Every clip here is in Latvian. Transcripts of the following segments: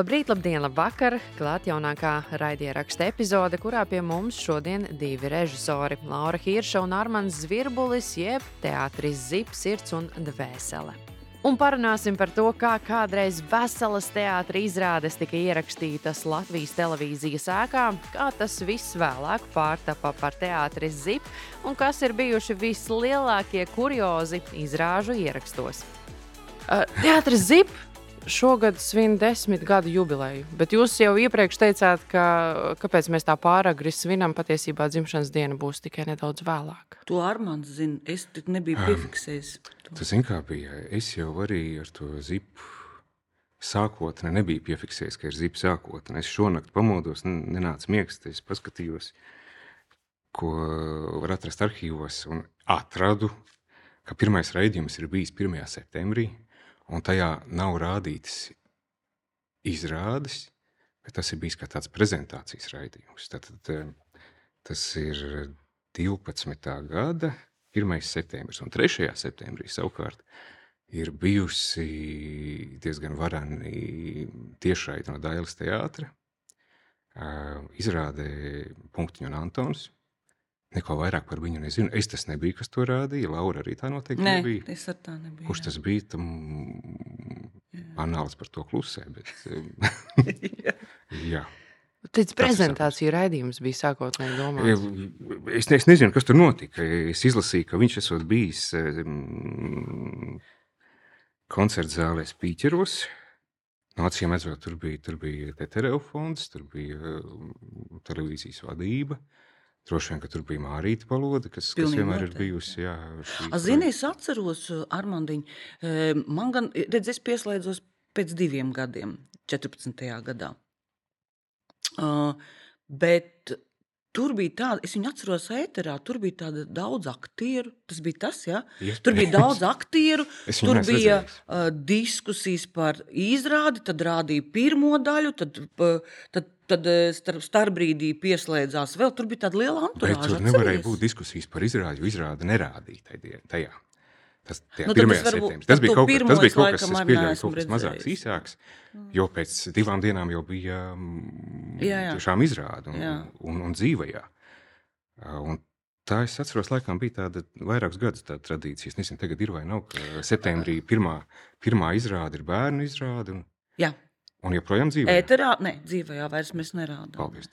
Labrīt, labdien, labvakar! Klāt jaunākā raidieraksta epizode, kurā pie mums šodien divi režisori - Laura Hirša un Armāns Zvirbulis, jeb teātris Zips, Sirds un Dvēsele. Un parunāsim par to, kā kādreiz veselas teātris izrādes tika ierakstītas Latvijas televīzijas ēkā, kā tas viss vēlāk pārtapa par teātris Zip un kas ir bijuši vislielākie kuriozi izrāžu ierakstos. Uh, teātris Zip šogad svin desmit gadu jubileju, bet jūs jau iepriekš teicāt, ka kāpēc mēs tā pāragri svinam, patiesībā dzimšanas diena būs tikai nedaudz vēlāk. To Armāns zina, es tik nebiju piefiksējis. to. Tas zin, kā bija. Es jau arī ar to zipu sākotnē nebiju piefiksējis, ka ir zipa sākotnē. Es šonakt pamodos, nenāca miegs, es paskatījos, ko var atrast arhīvos, un atradu, ka pirmais raidījums ir bijis 1. septembrī, un tajā nav rādītas izrādes, bet tas ir bijis kā tāds prezentācijas raidījums. Tad, tad, tas ir 12. gada 1. septembris, un 3. septembrī savukārt ir bijusi diezgan varani tiešraidi no Dailas teātra. Ā, Izrādē Punktiņu un Antons. Neko vairāk par viņu nezinu. Es tas nebiju, kas to rādīja. Laura arī tā noteikti Nē, nebija. es ar tā nebiju. Kurš tas bija? Tam anāls par to klusē. Bet, Jā. jā. Tas ir prezentāciju raidījums bija sākotnēji domāts. Es, es nezinu, kas tur notika. Es izlasīju, ka viņš esot bijis um, koncerta zālē Spīķeros. No acīm redzot, tur bija, tur bija Tetereo fonds, tur bija um, televīzijas vadība. Droši vien, ka tur bija Mārīta Paloda, kas, kas Pilnīgi vienmēr ir noteikti, bijusi. Jā, A, Zini, es atceros, Armāndiņ, man gan, redz, es pieslēdzos pēc diviem gadiem, 14. gadā. Uh, bet tur bija tāda, es viņu atceros ēterā, tur bija tāda daudz aktieru, tas bija tas, jā? Tur bija daudz aktieru, tur bija uh, diskusijas par izrādi, tad rādīja pirmo daļu, tad, pa- tad, tad eh, starp, starpbrīdī pieslēdzās vēl, tur bija tāda liela Bet anturāža. tur nevarēja būt diskusijas par izrādi, jo izrādi nerādīja tajā. Tas, Nu, tad es varbūt Tas bija kaut, kas- pirmo tas bija kaut kas, kas pieļauj kaut kas mazāks, īsāks, jo pēc divām dienām jau bija mm, Jā, jā. tiešām izrāde un, Jā. un, un dzīvajā. Un tā es atceros, laikam bija tāda vairākus gadus tāda tradīcija. Es nezinu, tagad ir vai nav, ka septembrī pirmā, pirmā izrāde ir bērnu izrāde un, Jā, un joprojām dzīvē. ēterā, ne, dzīvajā vairs mēs nerādām. Paldies.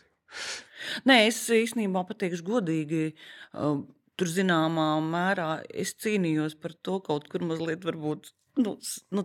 Nē, es īstenībā pateikšu godīgi. Tur zināmā mērā es cīnījos par to kaut kur mazliet, varbūt. Nu, nu,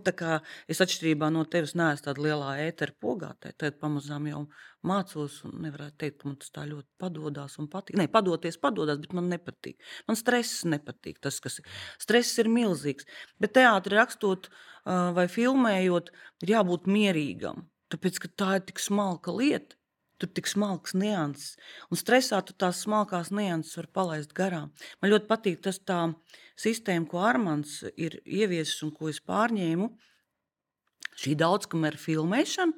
es atšķirībā no tevis neesmu tāda lielā ētera pogātē, tad pamazām jau mācos un nevarētu teikt, ka man tas tā ļoti padodas un patīk. Nē, padoties, padodas, bet man nepatīk. Man stress nepatīk. Tas, kas stress ir milzīgs. Bet teātri rakstot vai filmējot, ir jābūt mierīgam. Tāpēc, ka tā ir tik smalka lieta. Tur tik smalks nianses. Un stresā tu tās smalkās nianses var palaist garām. Man ļoti patīk tas tā sistēma, ko Armāns ir ieviesis un ko es pārņēmu. Šī daudzkamera filmēšana,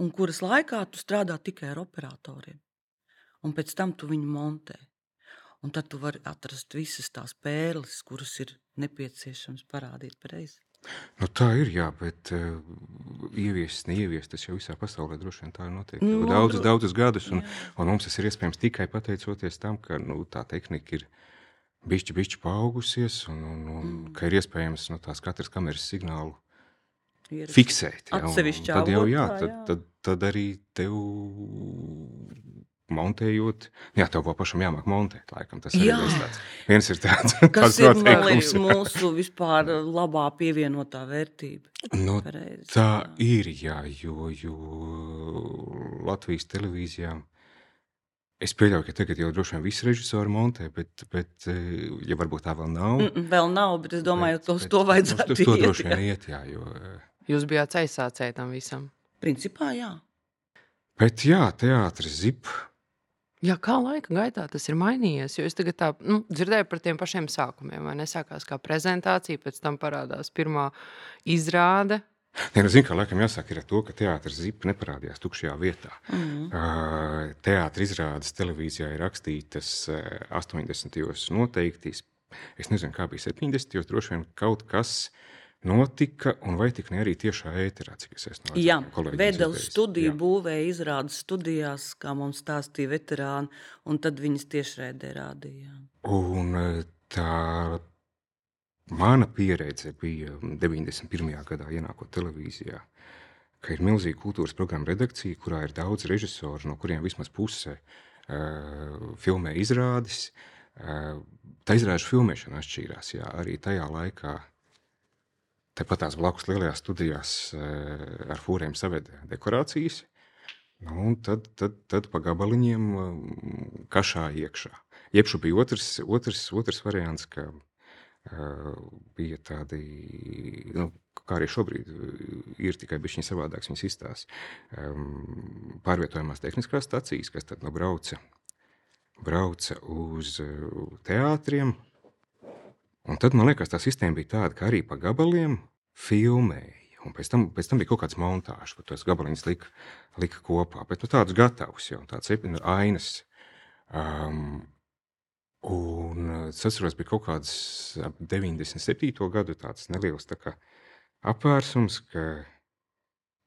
un kuras laikā tu strādā tikai ar operatoriem. Un pēc tam tu viņu montē. Un tad tu vari atrast visas tās pērles, kuras ir nepieciešams parādīt pareizi. Nu, tā ir, jā, bet uh, ieviest, neieviest, tas jau visā pasaulē droši vien tā ir noteikti. Nu, Nu, daudzus, dro- daudzus gadus, un, jā. un mums tas ir iespējams tikai pateicoties tam, ka nu, tā tehnika ir bišķi, bišķi paaugusies, un, un, un mm. ka ir iespējams no tās katras kameras signālu Ir fiksēt. Ja, un- un tad jau, jā, tad, tad, tad arī tev montējot, jā, tev vēl pašam jāmāk montēt, laikam tas Jā. viens tāds. Viens ir tāds, Kas ir noteikums. mūsu vispār labā pievienotā vērtība? Nu, Pareizi, Tā jā. ir, jā, jo, jo Latvijas televīzijā es pieļauju, ka tagad jau droši vien visi režisori montē, bet, bet eh, ja varbūt tā vēl nav. Mm, mm, Vēl nav, bet es domāju, ka uz bet- to bet vajadzētu Uz to iet, droši vien iet, jā, jo. eh, Jūs bijāt aizsācēji tam visam. Principā, jā. Bet jā, teātris zip. Jā, kā laika gaitā tas ir mainījies? Jo es tagad tā, nu, dzirdēju par tiem pašiem sākumiem. vai Nesākās kā prezentācija, pēc tam parādās pirmā izrāde. Nē, nu, zinu, ka laikam jāsaka ir ar to, ka teātris zip neparādījās tukšajā vietā. Mm. Uh, Teātris izrādes televīzijā ir rakstītas uh, 80. gados noteikti. Es nezinu, kā bija 70. gados. Droši vien kaut kas notika, un vai tik ne arī tiešā ēterā, cik es esmu Jā, dzirdējis? studiju Jā. būvēja izrādes studijās, kā mums stāstīja veterāni, un tad viņas tiešraidē rādīja. Un eh, tā mana pieredze bija 91. gadā ienākot televīzijā, ka ir milzīga kultūras programma redakcija, kurā ir daudz režisoru, no kuriem vismaz puse uh, filmē izrādes. Uh, tā izrāžu filmēšana atšķīrās, jā, arī tajā laikā Tepat tās blakus lielajās studijās eh, ar fūriem saveda dekorācijas. Nu, tad, tad, tad pa gabaliņiem mm, kašā iekšā. Jebšu bija otrs, otrs, otrs variants, ka uh, bija tādi, nu, kā arī šobrīd uh, ir tikai bišķiņi savādāks viņas izstāsts, um, pārvietojamās tehniskās stacijas, kas tad nu brauca, brauca uz teātriem, Un tad man liekas, tā sistēma bija tāda, ka arī pa gabaliem filmēja. Un pēc tam, pēc tam bija kaut kāds montāžs, kur tos gabaliņus lika, lika kopā. Bet nu, tāds gatavs jau tāds nu, ainas. Um, un es atceros, bija kaut kāds ap 97. gadu tāds neliels tā kā apvērsums, ka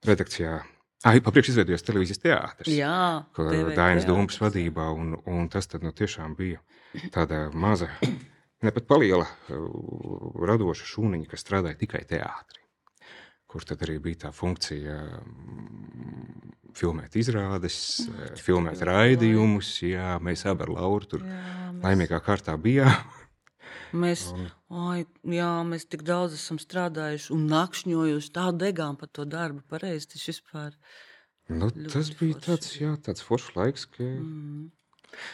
redakcijā Ai, papriekš izveidojās televīzijas teātris. Jā, Dainas teātris, Dūmas vadībā, un, un tas tad nu, tiešām bija tāda maza, ne pat paliela uh, radoša šūniņa, kas strādāja tikai teātrī. Kur tad arī bija tā funkcija mm, filmēt izrādes, eh, filmēt raidījumus. Jā, mēs abi ar Lauru tur Jā, mēs, laimīgā kārtā bijām. mēs, Un, ai, jā, mēs tik daudz esam strādājuši un nakšņojuši, tā degām par to darbu. Pareizi, tas vispār. nu, tas bija forši. tāds, jā, tāds foršs laiks, ka Mm.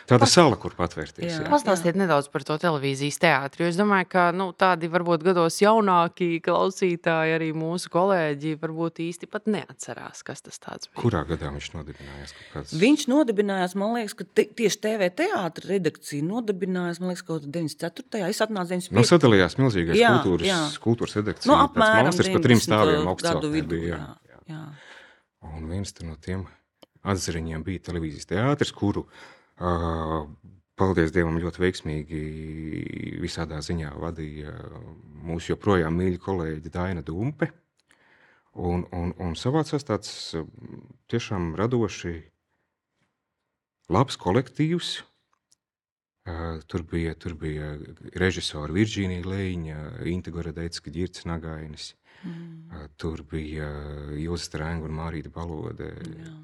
Tāda sala, kur patvērties. Jā. Jā. Pastāstiet nedaudz par to televīzijas teātri. jo Es domāju, ka nu, tādi varbūt gados jaunāki klausītāji, arī mūsu kolēģi, varbūt īsti pat neatcerās, kas tas tāds bija. Kurā gadā viņš nodibinājās? kaut Kāds... Viņš nodibinājās, man liekas, ka te, tieši TV teātris redakcija nodibinājās, man liekas, kaut kādā 94. Es atnācu 95. Nu, sadalījās milzīgais Jā, kultūras, jā. kultūras redakcija. Nu, tāds apmēram monstrs pa trim 90. stāviem gadu augstceltnē bija. Jā, Jā, jā. Un viens no tiem atzariņiem bija televīzijas teātris, kuru, uh, paldies Dievam, ļoti veiksmīgi visādā ziņā vadīja mūsu joprojām mīļa kolēģi Daina Dumpe. Un, un, un savācās tāds tiešām radoši labs kolektīvs. Tur bija, tur bija režisori Virģīnija Leņa, Integora Deitska, Girts Nagainis. Mm. Tur bija Ilza Strēnga un Mārīta Balode,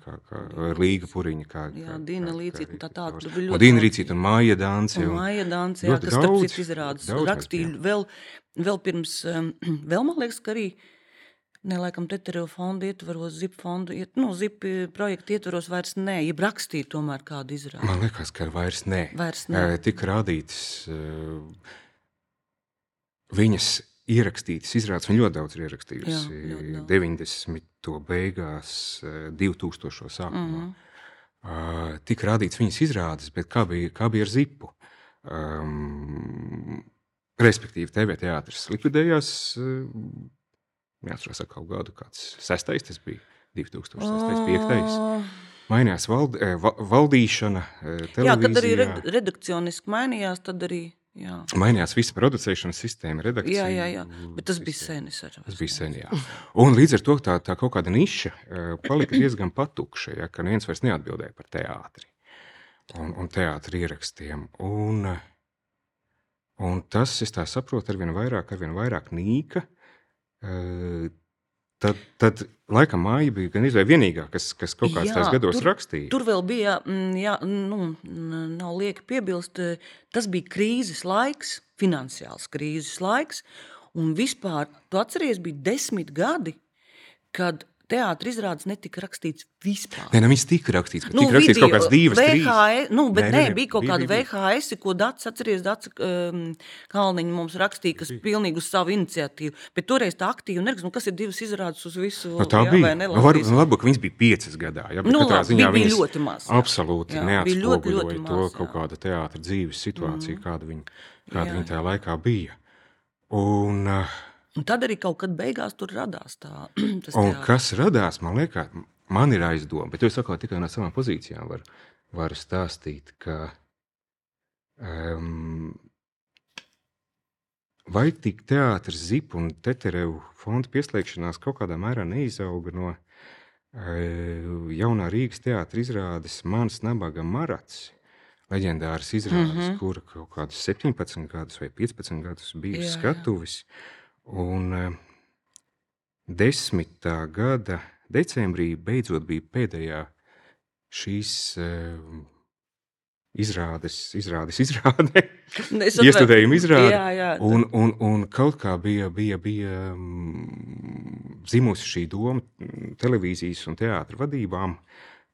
kā, kā Līga Puriņa. Kā, Jā, kā, Dina Līcīta un tā. Tauras. Tur bija ļoti Dina. Rīcīta un Māja Dānce. Un un- Maija Dāns, jā, kas starp daudz, citu izrādes rakstīja vēl, vēl pirms, um, vēl man liekas, ka arī, ne laikam Tetereva fonda ietvaros, ZIP fonda, iet, nu, ZIP projekta ietvaros vairs nē, jeb rakstīja tomēr kādu izrādi. Man liekas, ka vairs nē. Vairs nē. Eh, Tika rādītas eh, viņas ierakstītas izrādes. Viņa ļoti daudz ir ierakstījusi. Jā, ļoti daudz. 90. beigās, eh, 2000. sākumā. Mhm. Uh, tika rādīts viņas izrādes, bet kā bija, kā bija ar zipu? Um, respektīvi, TV teātris likvidējās. Uh, Neatceros, kādu gadu, kāds sestais tas bija. 2006. 5. Ā, Mainījās vald, eh, va, valdīšana, eh, Jā, kad arī redakcioniski mainījās, tad arī. Jā, Mainījās visa producēšanas sistēma, redakcija. jā, jā, jā. bet tas bija sen. Tas bija sen, jā. Un līdz ar to tā, tā kaut kāda niša eh, palika diezgan patukša, ja, ka neviens vairs neatbildēja par teātri un, un teātri ierakstiem. Un, eh, un tas, es tā saprotu, arvien vairāk, arvien vairāk nīka. Tad, tad laikam māja bija gan izvēle vienīgā, kas, kas kaut kādā Jā, gados tur- rakstīja. Tur vēl bija, mm, jā, nu, nav lieki piebilst, eh, tas bija krīzes laiks, finansiāls krīzes laiks. Un vispār, tu atceries, bija desmit gadi, kad teātris izrādes netika rakstīts vispār. Nē, nu, viņas tika rakstīts, bet tika rakstīts kaut kāds divas, trīs. VHS, nu, bet Nē, nē, nē, nē, bija kaut kāda. VHS, ko Dārts atceries, Dārts um, Kalniņš mums rakstīja, kas pilnīgi uz savu iniciatīvu. Bet toreiz tā aktīvi nerakst, nu, kas ir divas izrādes uz visu. Nu, tā jā, bija. Nu, var, nu, labi, ka viņas bija piecas gadā. Jā, bet Nu, katrā labi, ziņā bija- bija viņas ļoti maz, jā. Absolūti Jā, neatspoguļoja to maz, kaut jā. kāda teātra dzīves situācija, mm. kāda viņa, kāda Jā, viņa tajā laikā bija. Un, uh, Un tad arī kaut kad beigās tur radās tā, teātris. kas radās, man liekas, man ir aizdoma, bet es saku, tikai no savām pozīcijām varu, varu stāstīt, ka um, vai tik teātris Zipa un Teterevu fonda pieslēgšanās kaut kādā mērā neizauga no uh, jaunā Rīgas teātra izrādes Mans nabaga marats, leģendāras izrādes, mm -hmm. kura kaut kādus 17 gadus vai 15 gadus bija jā, skatuvis. Un uh, desmitā gada decembrī beidzot bija pēdējā šīs uh, izrādes, izrādes, izrāde, iestudējuma izrāde. Jā, jā. Un, un, un kaut kā bija, bija, bija mm, zimusi šī doma televīzijas un teātra vadībām,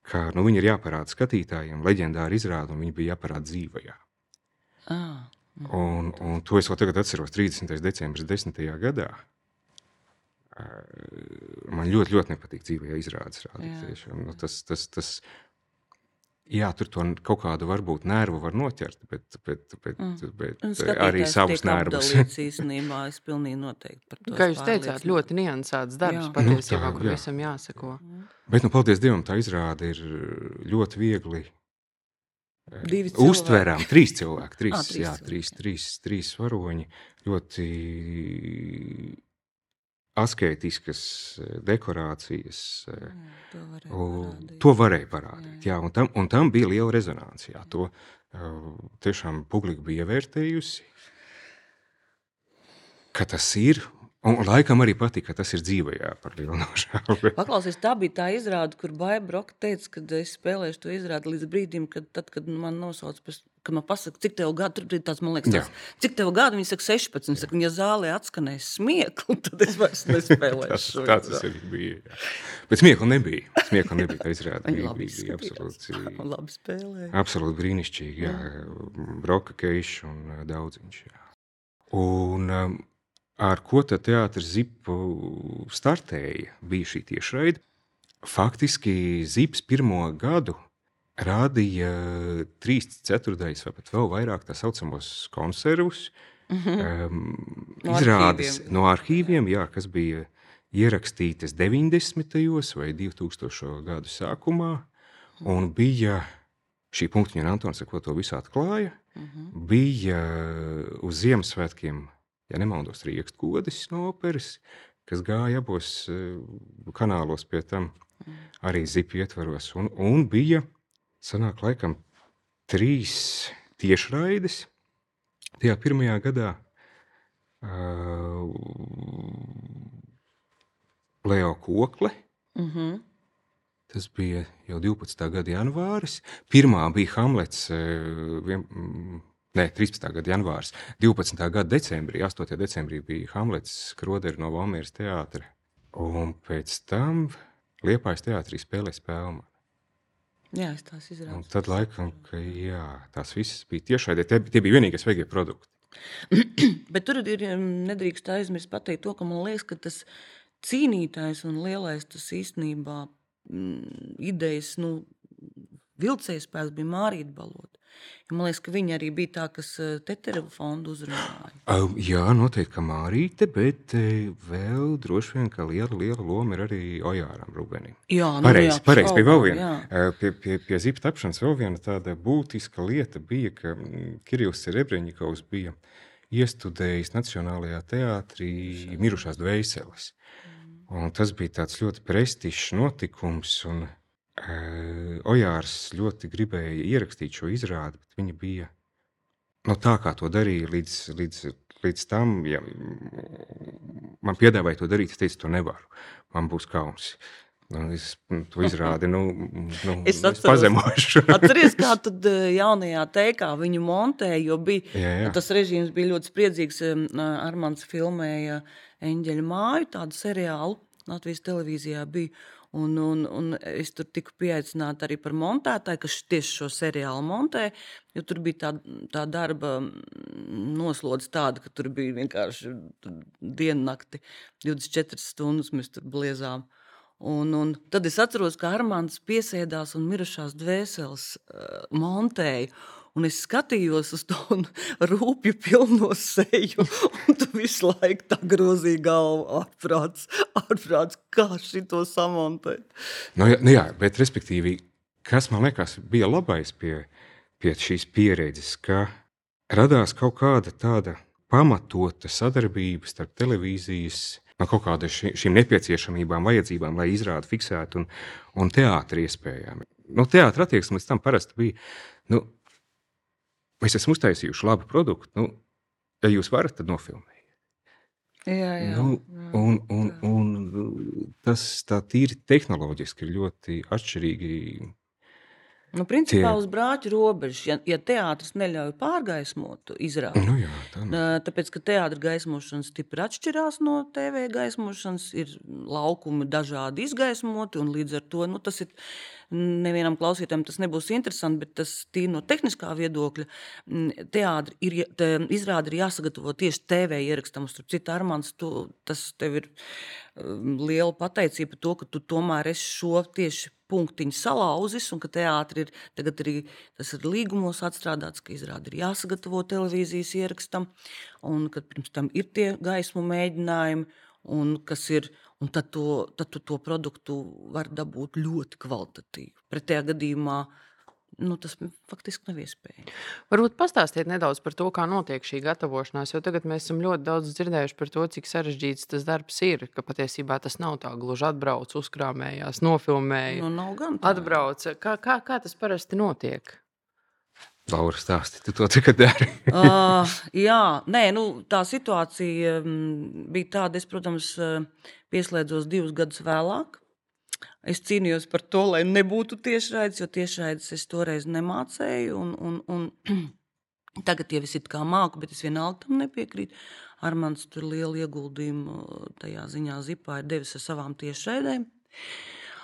ka nu, viņi ir jāparāda skatītājiem, leģendāri izrāde, un viņi bija jāparāda dzīvajā. Ah. Un, un to es vēl tagad atceros 30. decembris 10. gadā. Man ļoti, ļoti nepatīk dzīvajā izrādes rādīt. Nu, tas, tas, tas, Jā, tur to kaut kādu varbūt nervu var noķert, bet, bet, bet, mm. bet arī savus nervus. īstenībā es pilnīgi noteikti par to. Kā jūs teicāt, ļoti niansēts darbs jā. patiesībā, nu, kur jā. visam jāsako. Mm. Bet, nu, paldies Dievam, tā izrāde ir ļoti viegli eh, uztverām. Trīs cilvēki, trīs, ah, trīs, jā, trīs, trīs, trīs varoņi. Ļoti asketiskas dekorācijas. Jā, to varēja parādīt. To varēja parādīt jā. Jā, un, tam, un tam bija liela rezonance. Jā, to tiešām publika bija ievērtējusi, ka tas ir Un laikam arī patīk, ka tas ir dzīvē, jā, par lielu nožēlu. Paklausies, tā bija tā izrāde, kur Baija Broka teica, ka es spēlēšu to izrādi līdz brīdim, kad, tad, kad man nosauc, pēc, kad man pasaka, cik tev gadu, tur bija tāds, man liekas, tāds, cik tev gadu, viņi saka 16, saka, ja zālē atskanēs smiekli, tad es vairs nespēlēšu. tāds, tāds arī bija, jā. Bet smiekli nebija, smiekli nebija, tā izrāde bija, bija, bija absolūti, labi spēlēja. Absolūti brīnišķīgi, jā, Broka Keiš un daudziņš, jā. Un um, ar ko tad teātris Zipu startēja, bija šī tiešraide. Faktiski Zips pirmo gadu rādīja trīs ceturdaļas vai pat vēl vairāk tā saucamos konservus, mm -hmm. um, no izrādes arhīviem. no arhīviem, jā, kas bija ierakstītas 90. vai 2000. gadu sākumā, un bija šī punktiņa, un Antons, ko to visu atklāja, mm -hmm. bija uz Ziemassvētkiem ja nemaldos, Rieksgodis no operas, kas gāja abos eh, kanālos pie tam arī zipu ietvaros. Un, un bija, sanāk, laikam, trīs tiešraides tajā pirmajā gadā. Uh, Leo Kokle. Mm -hmm. Tas bija jau 12. gada janvāris. Pirmā bija Hamlets. Uh, vien, Nē, 13. gada janvārs. 12. gada decembrī, 8. decembrī bija Hamlets Skrodera no Valmieras teātra. Un pēc tam Liepājas teātrī spēlēja spēli. Jā, tās izrādās. Tad, laikam, ka, jā, tās visas bija tiešai, tie, tie bija vienīgie sveigie produkti. Bet tur ir nedrīkst aizmirst pateikt to, ka man liekas, ka tas cīnītājs un lielais tas īstenībā mm, idejas, nu, vilcējs spēks bija Mārīta Balota. Man liekas, ka viņa arī bija tā, kas eh, Teterevu fondu uzrunāja. Uh, jā, noteikti, ka Mārīte, bet uh, vēl droši vien, ka liela, liela loma ir arī Ojāram Rubenim. Jā, nu, pareizi, jā, pareizi, pie vēl viena. Uh, pie, pie, pie zipa tapšanas vēl viena tāda būtiska lieta bija, ka mm, Kirills Serebreņikovs bija iestudējis Nacionālajā teātrī mirušās dvēseles. Mm. Un tas bija tāds ļoti prestižs notikums, un Ojārs ļoti gribēja ierakstīt šo izrādi, bet viņa bija no nu, tā, kā to darīja līdz, līdz, līdz tam. Ja man piedāvāja to darīt, es teicu, to nevaru. Man būs kauns. Nu, es to izrādi, nu, nu es, es pazemošu. Atceries, kā tad jaunajā teikā viņu montēja, jo bija, jā, jā. tas režīms bija ļoti spriedzīgs. Armāns filmēja Eņģeļa māju, tādu seriālu Latvijas televīzijā bija. Un, un, un es tur tiku pieaicināta arī par montētāju, kas tieši šo seriālu montē. Jo tur bija tā, tā darba noslodze tāda, ka tur bija vienkārši diennakti, 24 stundas mēs tur bliezām. Un, un tad es atceros, ka Armāns piesēdās un mirušās dvēseles uh, montēja. Un es skatījos uz to rūpju pilno seju, un tu visu laiku tā grozīji galvu ārprāts, ārprāts, kā šito samontēt. Nu, jā, nu jā, bet respektīvi, kas man liekas bija labais pie, pie šīs pieredzes, ka radās kaut kāda tāda pamatota sadarbība starp televīzijas no kaut kādām šīm nepieciešamībām, vajadzībām, lai izrādi fiksētu un, un teātris iespējām. Nu, teātris attieksme līdz tam parasti bija. Nu, mēs esam uztaisījuši labu produktu. Nu, ja jūs varat, tad nofilmēt. Jā, jā, Nu, jā. un, un, un tas tā tīri tehnoloģiski ir ļoti atšķirīgi. Nu, principā Tie- uz brāķa robežas, ja, ja teātris neļauj pārgaismot izrādi. Nu, jā, tā nu. Tāpēc, ka teātris gaismošana stipri atšķirās no TV gaismošanas, ir laukumi dažādi izgaismoti, un līdz ar to nu, tas ir nevienam klausītājam tas nebūs interesanti, bet tas tīri no tehniskā viedokļa teātris ir, te, izrādi ir jāsagatavo tieši TV ierakstam. Starp citu, Armāns, tu, tas tev ir liela pateicība par to, ka tu tomēr esi šo tieši punktiņu salauzis, un ka teātris ir tagad arī tas ir līgumos atstrādāts, ka izrādi ir jāsagatavo televīzijas ierakstam, un ka pirms tam ir tie gaismu mēģinājumi, un kas ir, un tad, to, tad tu to produktu var dabūt ļoti kvalitatīvu. Pretējā gadījumā nu, tas faktiski nav iespējams. Varbūt pastāstiet nedaudz par to, kā notiek šī gatavošanās, jo tagad mēs esam ļoti daudz dzirdējuši par to, cik sarežģīts tas darbs ir. Ka patiesībā tas nav tā gluži atbrauc, uzkrāmējās, nofilmēja, Nu, nav gan tā. atbrauc. Kā, kā, kā tas parasti notiek? Laura stāsti, tu to tagad dari. uh, jā, nē, nu, tā situācija um, bija tāda, es, protams, uh, pieslēdzos divus gadus vēlāk. Es cīnījos par to, lai nebūtu tiešraides, jo tiešraides es toreiz nemācēju. Un, un, un tagad jau es it kā māku, bet es vienalga tam nepiekrītu. Armāns tur lielu ieguldījumu uh, tajā ziņā zipā ir devis ar savām tiešraidēm.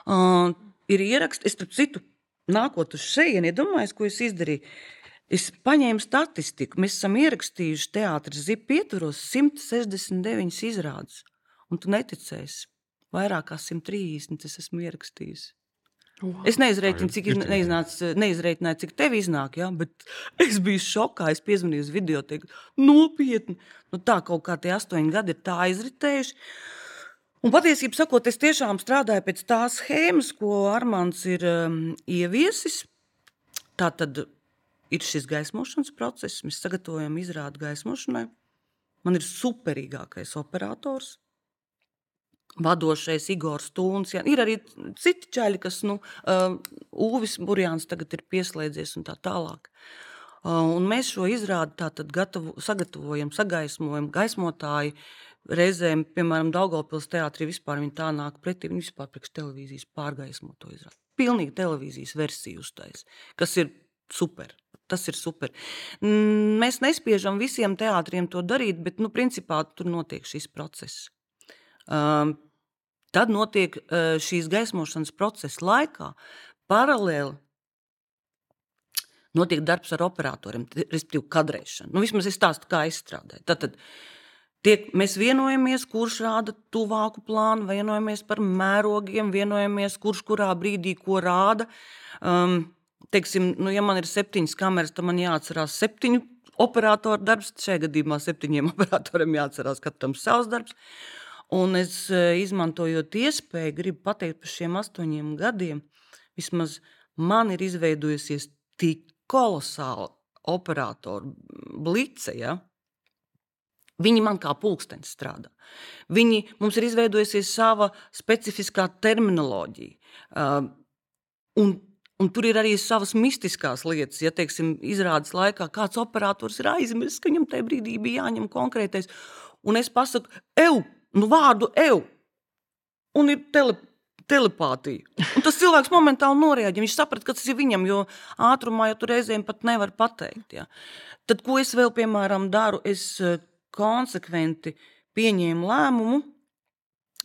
Uh, ir ieraksts, es starp citu, nākot uz šejienu, iedomājos, ko es izdarīju. Es paņēmu statistiku. Mēs esam ierakstījuši teātris zipa ietvaros 169 izrādes. Un tu neticēsi, vairāk kā 130 es esmu ierakstījis. Wow. Es neizreikinu, cik neizreikināju, cik tev iznāk, ja? bet es biju šokā. Es piezvanīju uz video, teicu, nopietni. Nu, tā kaut kā tie astoņi gadi ir tā aizritējuši. Un patiesībā sakot, es tiešām strādāju pēc tās schēmas, ko Armāns ir um, ieviesis. Tā tad ir šis gaismošanas process. Mēs sagatavojam izrādi gaismošanai. Man ir superīgākais operators. Vadošais Igors Stūns. Jā. Ir arī citi čaļi, kas, nu, uh, Uvis Burjāns tagad ir pieslēdzies un tā tālāk. Uh, un mēs šo izrādi tātad gatavu, sagatavojam, sagaismojam, gaismotāji. Reizēm, piemēram, Daugopils teātrī vispār viņi tā nāk pretī, viņi vispār priekš televīzijas pārgaismo to izrādi. Pilnīgi televīzijas versiju uztais, kas ir super. Tas ir super. Mēs nespiežam visiem teātriem to darīt, bet, nu, principā tur notiek šis process. Um, tad notiek uh, šīs gaismošanas procesa laikā paralēli notiek darbs ar operatoriem, respektīvi kadrēšana. Nu, vismaz es stāstu, kā es strādāju. Tad, Tiek, mēs vienojamies, kurš rāda tuvāku plānu, vienojamies par mērogiem, vienojamies, kurš kurā brīdī ko rāda. Um, teiksim, nu, ja man ir septiņas kameras, tad man jāatcerās septiņu operatoru darbs. Šajā gadījumā septiņiem operatoriem jāatcerās katram savs darbs. Un es eh, izmantojot iespēju, gribu pateikt par šiem astoņiem gadiem, vismaz man ir izveidojusies tik kolosāla operatoru blice. Ja? Viņi man kā pulkstenis strādā. Viņi, mums ir izveidojusies sava specifiskā terminoloģija. Uh, un, un tur ir arī savas mistiskās lietas. Ja, teiksim, izrādes laikā kāds operators ir aizmirsis, ka viņam tajā brīdī bija jāņem konkrētais. Un es pasaku, eju, nu vārdu eju. Un ir tele, telepātija. Un tas cilvēks momentāli noreaģē. Viņš saprata, ka tas ir viņam, jo ātrumā jau tur reizēm pat nevar pateikt. Ja. Tad, ko es vēl, piemēram, daru, es eh, konsekventi pieņēmu lēmumu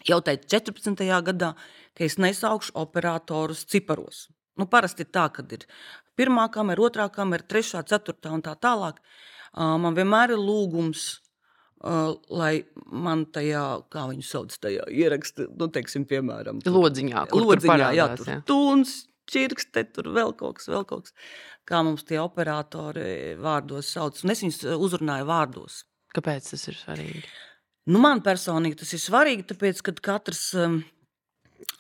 jau tajā 14. gadā, ka es nesaukšu operatorus ciparos. Nu, parasti ir tā, ka ir pirmā kamera, otrā kamera, trešā, ceturtā un tā tālāk. Man vienmēr ir lūgums, ā, lai man tajā, kā viņu sauc, tajā ierakstā, nu, teiksim, piemēram, tur- Lodziņā, kur tur Lodziņā, jā, parādās, tur jā. tuns, čirkste, tur vēl kaut kas, vēl kaut kas. Kā mums tie operatori vārdos sauc. Un es viņus ā, uzrunāju vārdos. Kāpēc tas ir svarīgi? Nu, man personīgi tas ir svarīgi, tāpēc, ka katrs um,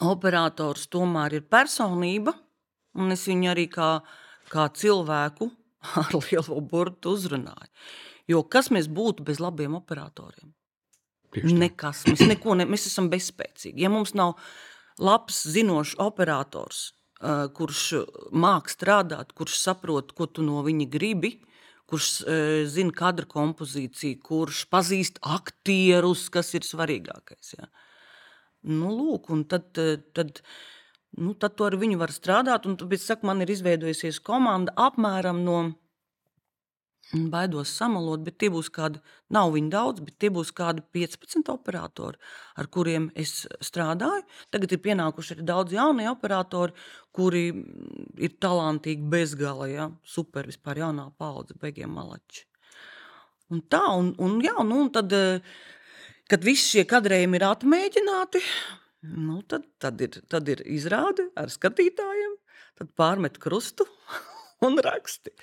operators tomēr ir personība, un es viņu arī kā, kā cilvēku ar lielo burtu uzrunāju. Jo kas mēs būtu bez labiem operatoriem? Nekas. Mēs, neko ne, mēs esam bezspēcīgi. Ja mums nav labs, zinošs operators, uh, kurš māca strādāt, kurš saprot, ko tu no viņa gribi, kurš uh, zina kadra kompozīciju, kurš pazīst aktierus, kas ir svarīgākais. Ja. Nu, lūk, un tad, tad, nu, tad to ar viņu var strādāt. Un, tāpēc, saku, man ir izveidojusies komanda apmēram no Baidos samalot, bet tie būs kādi, nav viņi daudz, bet tie būs kādi 15 operatori, ar kuriem es strādāju. Tagad ir pienākuši arī daudz jaunie operatori, kuri ir talantīgi bezgala, ja? super vispār jaunā paudze, beigiem malači. Un tā, un, un, jā, nu, un tad, kad visi šie kadrējumi ir atmēģināti, nu, tad, tad, ir, tad ir izrāde ar skatītājiem, tad pārmet krustu un raksti.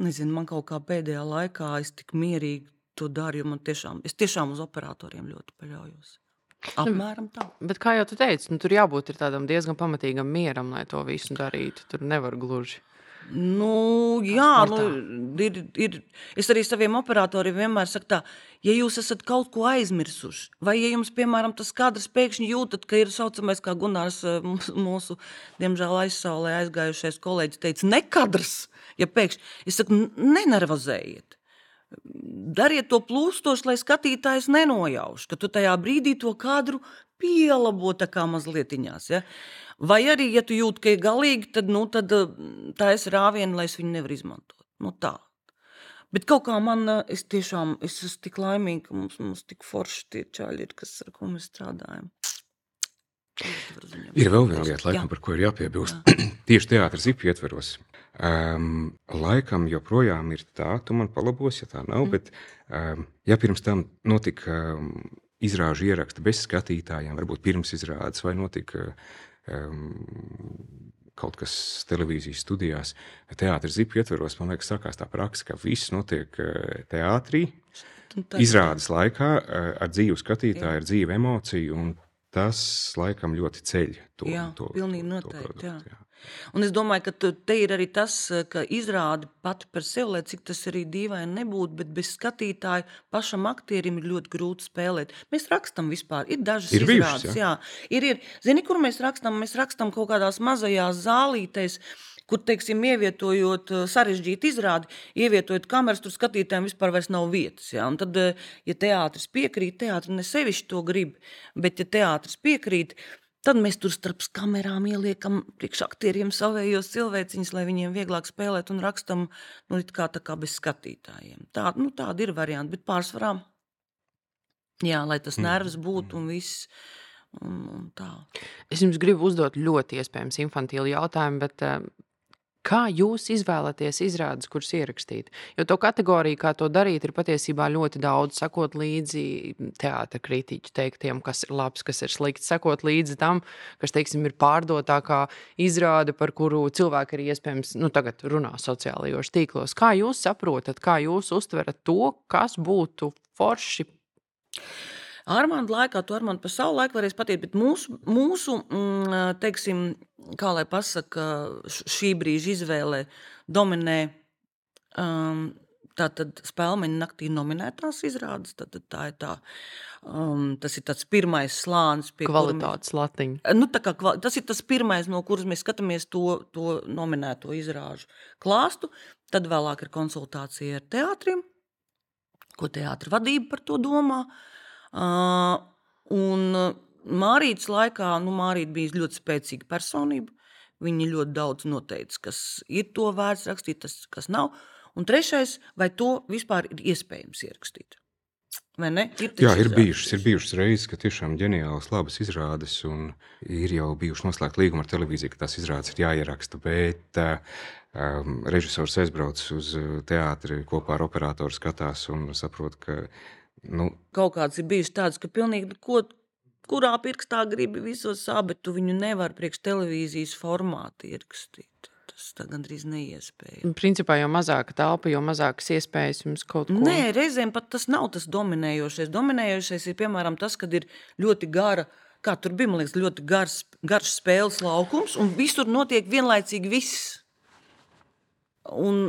Nezinu, man kaut kā pēdējā laikā es tik mierīgi to daru, jo man tiešām, es tiešām uz operatoriem ļoti paļaujos. Apmēram tā. Bet, kā jau tu teici, nu, tur jābūt tādam diezgan pamatīgam mieram, lai to visu darītu. Tur nevar gluži. Nu, jā, nu, ir, ir. Es arī saviem operatoriem vienmēr saku, tā, ja jūs esat kaut ko aizmirsuši, vai ja jums, piemēram, tas kadrs pēkšņi jūtat, ka ir saucamais, kā Gunārs, mūsu, diemžēl, aizsaulē aizgājušais kolēģis, teica, nekadrs. Ja pēkšņi, es saku, nenervozējiet. Dariet to plūstoši, lai skatītājs nenojauš, ka tu tajā brīdī to kadru pielabo tā kā mazlietiņās. Ja? Vai arī, ja tu jūti, ka ir galīgi, tad, nu, tad tā ir rāviena, lai es viņu nevaru izmantot. Nu, tā. Bet kaut kā man, es tiešām es esmu tik laimīga, ka mums, mums tik forši tie čaļi ir, kas, ar ko mēs strādājam. Ir vēl viena lieta, laikam, Jā. par ko ir jāpiebilst. Jā. Tieši teātris zipu ietveros. Um, laikam joprojām ir tā, tu man palabos, ja tā nav, mm. bet um, ja pirms tam notika um, izrāžu ieraksta bez skatītājiem, varbūt pirms izrādes, vai notika kaut kas televīzijas studijās, teātris zipu ietveros, man liekas, sākās tā praksa, ka viss notiek eh, teātrī, izrādes laikā eh, ar dzīvu skatītāju, ar dzīvu emociju, un tas laikam ļoti ceļ to, jā, to, pilnīgi to, noteikti, to produktu. jā. Jā. Un es domāju, ka te ir arī tas, ka izrāda pati par sevi, lai cik tas arī dīvaini nebūtu, bet bez skatītāja pašam aktierim ir ļoti grūti spēlēt. Mēs rakstam vispār, ir dažas Ir bijušas, izrādes, jā. jā. Ir, ir. Zini, kur mēs rakstam? Mēs rakstam kaut kādās mazajās zālītēs, kur, teiksim, ievietojot eh, sarežģītu izrādi, ievietojot kameras, tur skatītājiem vispār nav vietas. Ja? Un tad, eh, ja teātris piekrīt, teātris ne sevišķi to grib, bet ja teātris piekrīt, Tad mēs tur starp kamerām ieliekam priekšaktieriem savējos cilvēciņus, lai viņiem vieglāk spēlēt un rakstam nu, it kā, tā kā bez skatītājiem. Tā, nu, tāda ir varianti, bet pārsvarā, jā, lai tas nervs būtu un viss. Un, un tā. Es jums gribu uzdot ļoti iespējams infantīlu jautājumu, bet uh, kā jūs izvēlaties izrādes, kuras ierakstīt? Jo to kategoriju, kā to darīt, ir patiesībā ļoti daudz. Sakot līdzi teātris kritiķu teiktiem, kas ir labs, kas ir slikts, sakot līdzi tam, kas teiksim, ir pārdotākā izrāde, par kuru cilvēki ir iespējams nu, tagad runā sociālajos tīklos. Kā jūs saprotat, kā jūs uztverat to, kas būtu forši? Armānda laikā, to Armānda par savu laiku varēs pateikt, bet mūsu, mūsu mm, teiksim, kā lai pasaka, šī brīža izvēlē dominē um, tātad spēlmeņa naktī nominētās izrādes. Tātad tā ir tā, um, tas ir tāds pirmais slānis, pie kura mēs- Kvalitātes latiņa. Nu, tā kā, tas ir tas pirmais, no kuras mēs skatāmies to, to nominēto izrāžu klāstu. Tad vēlāk ir konsultācija ar teātriem, ko teātris vadība par to domā. Uh, un Mārītas laikā, nu, Mārīta bija ļoti spēcīga personība. Viņa ļoti daudz noteica, kas ir to vērts rakstīt, tas, kas nav. Un trešais, vai to vispār ir iespējams ierakstīt? Ir Jā, ir izrādes. bijušas, ir bijušas reizes, ka tiešām ģeniālas, labas izrādes, un ir jau bijuši noslēgti līgumi ar televīziju, ka tās izrādes ir jāieraksta. Bet um, režisors aizbrauc uz teātri kopā ar operatoru, skatās un saprot, ka nu, kaut kāds ir bijis tāds, ka pilnīgi ko, kurā pirkstā gribi visos bet tu viņu nevar priekš televīzijas formātu ierakstīt. Tas tā gandrīz neiespējami. Principā, jo mazāka telpa, jo mazākas iespējas jums kaut ko Nē, reizēm pat tas nav tas dominējošais. Dominējošais ir piemēram tas, kad ir ļoti gara. Kā tur bija, man liekas, ļoti gars, garš spēles laukums, un visur notiek vienlaicīgi viss. Un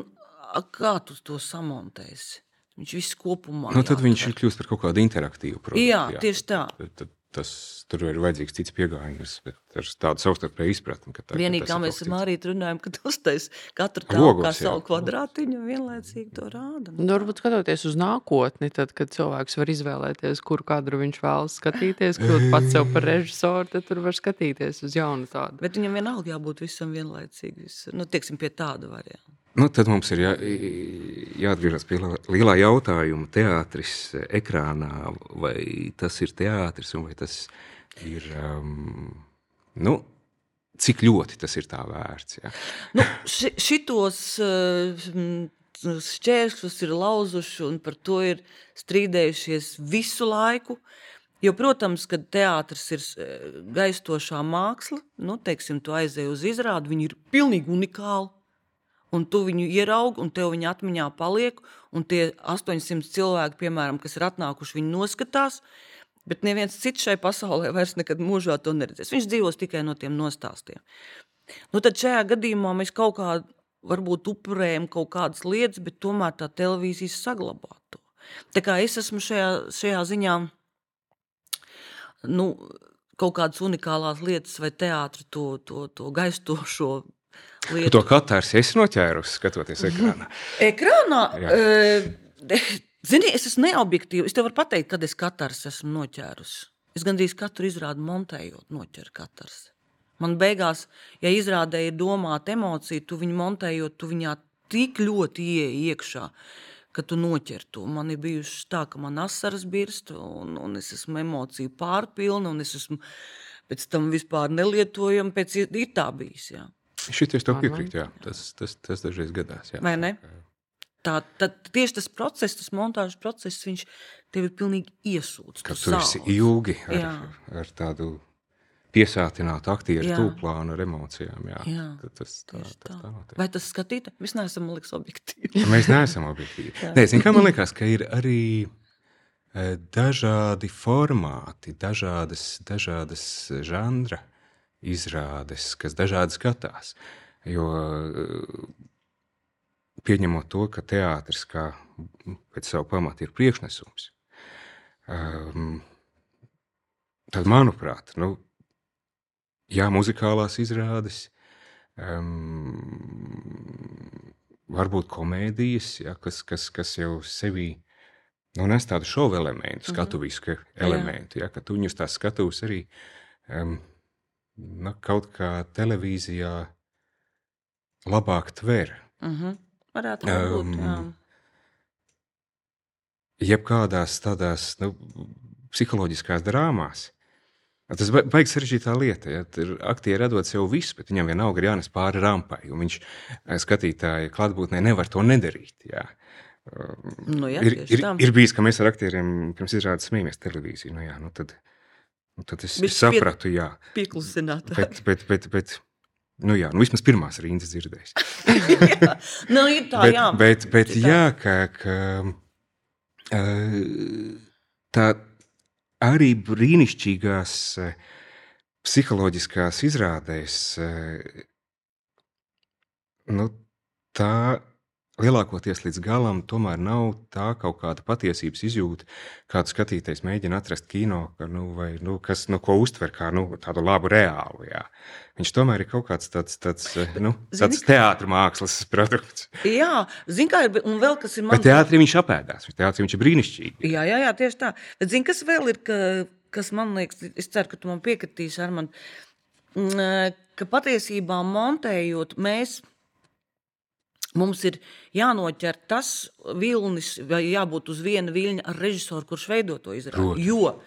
kā tu to samontēsi? Viņš viss kopumā. Nu, tad viņš ir kļūst par kaut kādu interaktīvu produktu. Jā, tieši tā. Tad, tad, tas, tur ir vajadzīgs cits pieejams, bet ar tādu savstarpēju izpratni. ka tā- ka Vienīgi, kā mēs ar Mārītu runājam, ka tas taisa katru Logos, tādu kā jā. savu kvadrātiņu un vienlaicīgi to rāda. Nu, varbūt skatoties uz nākotni, tad, kad cilvēks var izvēlēties, kuru kadru viņš vēlas skatīties, kļūt pats sev par režisoru, tad tur var skatīties uz jaunu tādu. Bet viņam vienalga jābūt visam vienlaicīgi. Nu, tieksim, pie tāda varianta. Nu, tad mums ir jā, jāatgriežas pie lielā- jautājuma. Teātris eh, ekrānā, vai tas ir teātris, vai tas ir. Um, nu, cik ļoti tas ir tā vērts? Jā? Nu, ši, šitos uh, šķēršļus ir lauzuši un par to ir strīdējušies visu laiku. Jo, protams, kad teātris ir eh, gaistošā māksla, nu, teiksim, tu aizej uz izrādi, viņi ir pilnīgi unikāli. Un tu viņu ieraugi, un tev viņa atmiņā paliek. Un tie 800 cilvēki, piemēram, kas ir atnākuši, viņi noskatās. Bet neviens cits šai pasaulē vairs nekad mūžā to neredzēs. Viņš dzīvos tikai no tiem nostāstiem. Nu, tad šajā gadījumā mēs kaut kā varbūt upurējam kaut kādas lietas, bet tomēr tā televīzija saglabā to. Tā kā es esmu šajā, šajā ziņā nu, kaut kādas unikālās lietas vai teātris to, to, to gaistošo lietu. to katrs esi noķērusi, skatoties ekrānā. Ekrānā, Jā. e, zini, es esmu neobjektīva. Es tev varu pateikt, kad es katrs esmu noķērusi. Es gandrīz katru izrādu montējot, noķeru katrs. Man beigās, ja izrādē ir domāta emocija, tu viņu montējot, tu viņā tik ļoti ieej iekšā, ka tu noķer to. Man ir bijuši tā, ka man asaras birst, un, un es esmu emociju pārpilna, un es esmu pēc tam vispār nelietojama. Pēc, ir tā bijis, jā. Šities tev man? piekrīt, jā. Tas, tas, tas dažreiz gadās. Jā. Vai ne? Tā, tad tieši tas process, tas montāžas process, viņš tev ir pilnīgi iesūdzis. Kad tu esi ilgi ar, Jā. ar tādu piesātinātu aktieru tūplānu ar emocijām. Jā. Jā, Tad Tas, tā, tas tā. tā notiek. Vai tas skatītājs? Mēs neesam liks objektīvi. Mēs neesam objektīvi. Nē, zini, kā man liekas, ka ir arī eh, dažādi formāti, dažādas, dažādas žanra izrādes, kas dažādi skatās. Jo eh, pieņemot to, ka teātris kā pēc savu pamatu ir priekšnesums, um, tad, manuprāt, nu, jā, muzikālās izrādes, um, varbūt komēdijas, ja, kas, kas, kas jau sevī nu, nes tādu šovu elementu, skatuvisku elementu, ja, ka tu viņus tā skatos arī um, nu, kaut kā televīzijā labāk tver. Uh -huh. Varētu būt. Um, jebkādās tādās nu, psiholoģiskās drāmās. Tas ba- baigs sarežģītā lieta. Ja? Tur aktieri dod sev visu, bet viņam vienalga ir jānes pāri rampai. Viņš eh, skatītāja klātbūtnē nevar to nedarīt. Jā. Nu, jā, ir, ir, ir bijis, ka mēs ar aktieriem pirms izrādes smējamies televīziju. Nu, jā, nu tad, nu tad es, es Bišķi pie- sapratu, jā. Pieklusināt. Bet, bet, bet, bet, nu jā, nu vismaz pirmās rindas dzirdējis. jā. Nu, ir tā, bet, jā. bet, bet Ir tā. jā, ka, ka eh, tā arī brīnišķīgās eh, psiholoģiskās izrādēs, eh, nu, tā lielākoties līdz galam tomēr nav tā kaut kāda patiesības izjūta, kādu skatītājs mēģina atrast kino, ka, nu, vai, nu, kas, nu, ko uztver kā nu, tādu labu reālu. Jā. Viņš tomēr ir kaut kāds tāds, tāds, eh, nu, tāds teātris mākslas produkts. Jā, zini, kā ir. Un vēl kas ir man Bet teātrī viņš apēdās. Teātrī viņš ir brīnišķīgi. Jā, jā, jā, tieši tā. Bet zini, kas vēl ir, ka, kas man liekas, es ceru, ka tu man piekritīsi, Arman, mm, ka patiesībā montējot mēs. Mums ir jānoķer tas vilnis, vai jābūt uz viena viļņa ar režisoru, kurš veido to izrādi. Jo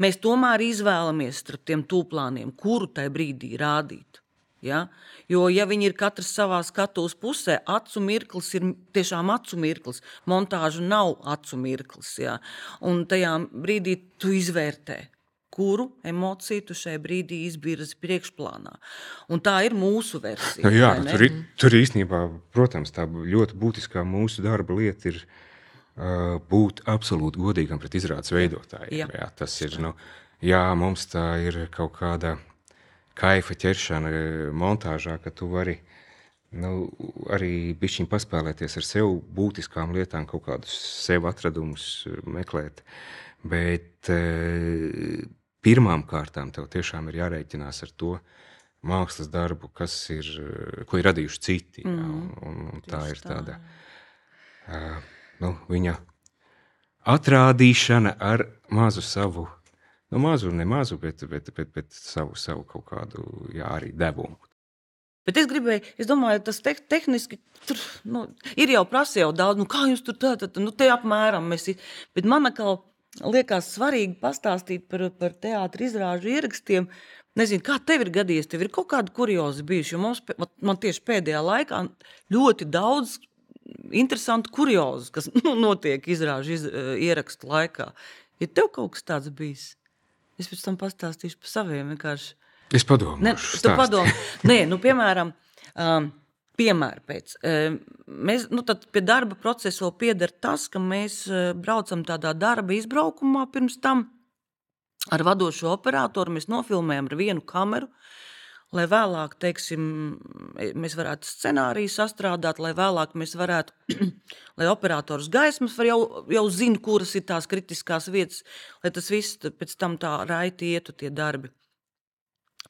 mēs tomēr izvēlamies starp tiem tūplāniem, kuru tajā brīdī rādīt. Ja? Jo, ja viņi ir katrs savā skatuves pusē, acu mirklis ir tiešām acu mirklis. Montāža nav acu mirklis. Ja? Un tajā brīdī tu izvērtē, kuru emociju tu šajā brīdī izbīrzi priekšplānā. Un tā ir mūsu versija. Nu, jā, tur, tur īstenībā, protams, tā ļoti būtiskā mūsu darba lieta ir uh, būt absolūti godīgam pret izrādes veidotājiem. Jā. Jā. Tas ir, nu, jā, mums tā ir kaut kāda kaifa ķeršana montāžā, ka tu vari nu, arī bišķiņ paspēlēties ar sev būtiskām lietām, kaut kādus sev atradumus meklēt. Bet pirmām kārtām tev tiešām ir jārēķinās ar to mākslas darbu, kas ir, eh, ko ir radījuši citi. Jā, un, un, un tā ir tā, tāda uh, nu, viņa atrādīšana ar mazu savu, nu, mazu, ne mazu, bet, bet, bet, bet savu, savu kaut kādu, jā, arī devumu. Bet es gribēju, es domāju, tas te, tehniski tur nu, ir jau prasīja daudz, nu, kā jūs tur tā, tā, nu, te apmēram mēs. Bet man atkal liekas svarīgi pastāstīt par, par teātris izrāžu ierakstiem. Nezinu, kā tev ir gadījies, tev ir kaut kāda kurioza bijusi. Mums, man tieši pēdējā laikā ļoti daudz interesantu kuriozu, kas nu, notiek izrāžu iz, eh, ierakstu laikā. Ir tev kaut kas tāds bijis? Es pēc tam pastāstīšu par saviem vienkārši. Es padomāju, Ne, tu padomā, Nē, nu, piemēram, um, piemēra pēc. Um, mēs, nu, pie darba procesa vēl pieder tas, ka mēs uh, braucam tādā darba izbraukumā pirms tam ar vadošo operatoru. Mēs nofilmējam ar vienu kameru, lai vēlāk, teiksim, mēs varētu scenāriju sastrādāt, lai vēlāk mēs varētu, lai operators gaismas var jau, jau zina, kuras ir tās kritiskās vietas, lai tas viss pēc tam tā raiti ietu tie darbi.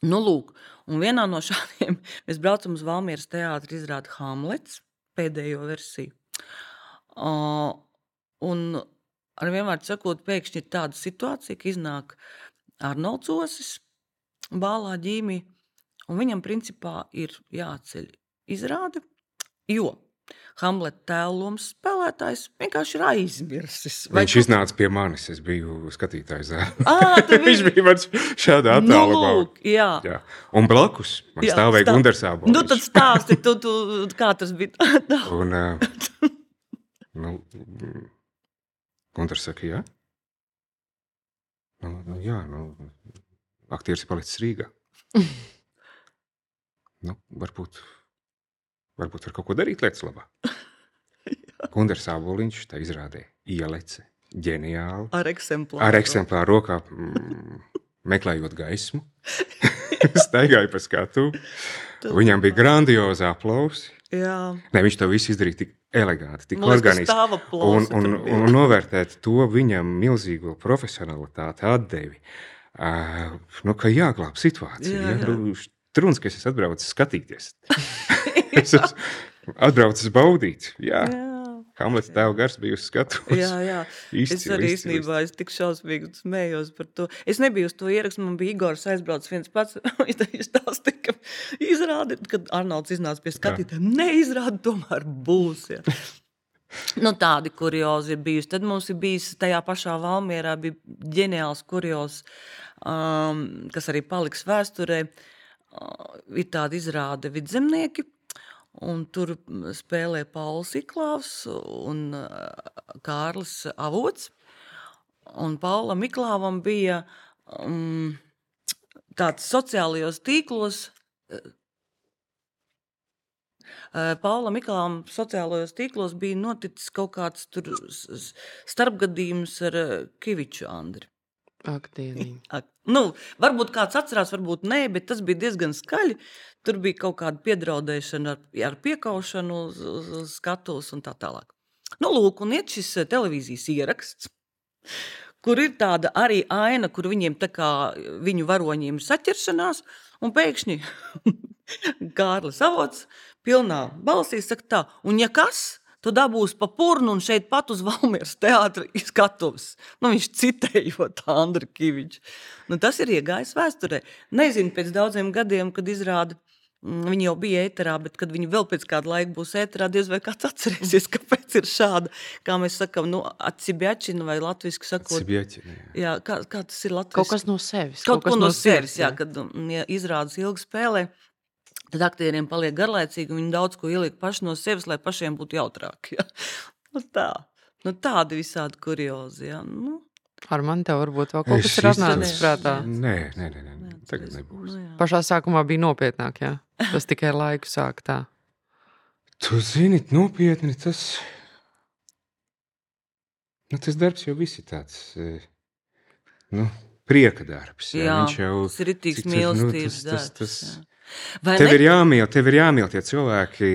Nu, lūk, un vienā no šādiem mēs braucam uz Valmieras teātri, izrāda Hamlets, pēdējo versiju. Uh, un ar vienvārdu sakot, pēkšņi ir tāda situācija, ka iznāk Arnolds Osis, Bālā ģīmī, un viņam principā ir jāceļ izrāde, jo Hamleta tēloms spēlētājs vienkārši ir aizmirsis. Vai Viņš kaut- iznāca pie manis, es biju skatītājs. Ā, tu Viņš bija mans šādā Nu, attālumā. lūk, jā. Jā. Un blakus man Jā, stāvēja stāv- Gunārs Abels. Nu, tad stāsti, tu, tu, kā tas bija. Un, uh, nu, Gunārs saka, jā. Nu, nu, jā, nu, aktieris ir palicis Rīgā. nu, varbūt, varbūt var kaut ko darīt lietas labā. Gunārs Aboliņš tā izrādīja ielece ģeniāli. Ar eksemplāru. Ar eksemplāru rokā mm, meklējot gaismu, staigāja pa skatu. Viņam bija grandiozi aplausi. Jā, Ne, viņš to visu izdarīja tik eleganti, tik organiski. Un, un, un novērtēt to viņam milzīgo profesionalitāti, atdevi. Uh, nu, ka jāglāb situācija. Jā, Ja? jā. Nu, Truns, ka es esmu atbraucis skatīties. es esmu atbraucis baudīt. Jā, jā. Hamlets tēva gars bija uz skatu. Jā, jā. Es Izcili, arī izcili, īstenībā es tik šausmīgi smējos par to. Es nebiju uz to ierakstu, man bija Igors aizbraucis viens pats. Viņš stāstīja, ka izrādi, kad Arnolds iznāca pie skatītājiem, neizrādi, tomēr būs. Ja. Nu, tādi kuriozi ir bijuši. Tad mums ir bijis tajā pašā Valmjerā bija ģeniāls kurios, um, kas arī paliks vēsturē. Uh, ir tāda izrāde vidzemnieki, un tur spēlē Pauls Iklāvs un Kārlis Avots. Un Paulam Iklāvam bija um, tāds sociālajos tīklos. Paulam Miklām sociālajos tīklos bija noticis kaut kāds starpgadījums ar Kiviču Andri. Ak. Ak, Nu, varbūt kāds atcerās, varbūt nē, bet tas bija diezgan skaļi. Tur bija kaut kāda piedraudēšana ar, ar piekaušanu uz, uz, uz skatuves un tā tālāk. Nu, lūk, un iet šis eh, televīzijas ieraksts, kur ir tāda arī aina, kur viņiem tā kā viņu varoņiem saķeršanās, un pēkšņi Kārlis Avots pilnā balsī saka tā, un ja kas, tu dabūsi pa purnu un šeit pat uz Valmieras teātra skatuves. Nu, viņš citējot Andru Kiviču. Nu, tas ir iegājis vēsturē. Nezinu, pēc daudziem gadiem, kad izrāda, mm, viņi jau bija ēterā, bet kad viņi vēl pēc kāda laika būs ēterā, diez vai kāds atcerēsies, kāpēc ir šāda, kā mēs sakam, nu, atsibiečina vai latviski sakot. Jā. Jā, kā, kā tas ir Latvijas? Kaut kas no sevis. Kaut, kaut ko no sevis, sirds, jā, kad mm, ja izrādes ilgi spēlē. Tad aktieriem paliek garlaicīgi, un viņi daudz ko ieliek paši no sevis, lai pašiem būtu jautrāk. Ja? Nu, tā. Nu, tādi visādi kuriozi. Ja? Nu, Ar mani tev varbūt vēl kaut kas ir atnācis prātā. Nē, nē, nē, nē. jā, tagad nebūs. Nu, jā. Pašā sākumā bija nopietnāk, jā. Tas tikai laiku sāk tā. Tu zini, nopietni tas. Nu, tas darbs jau viss ir tāds. eh, Nu, prieka darbs. Jā, Jā, viņš jau ir rītīgs cik tas, nu, mīlestības tas- tas- darbs. tas-. Vai Tev ne? ir jāmīl, tev ir jāmīl tie cilvēki,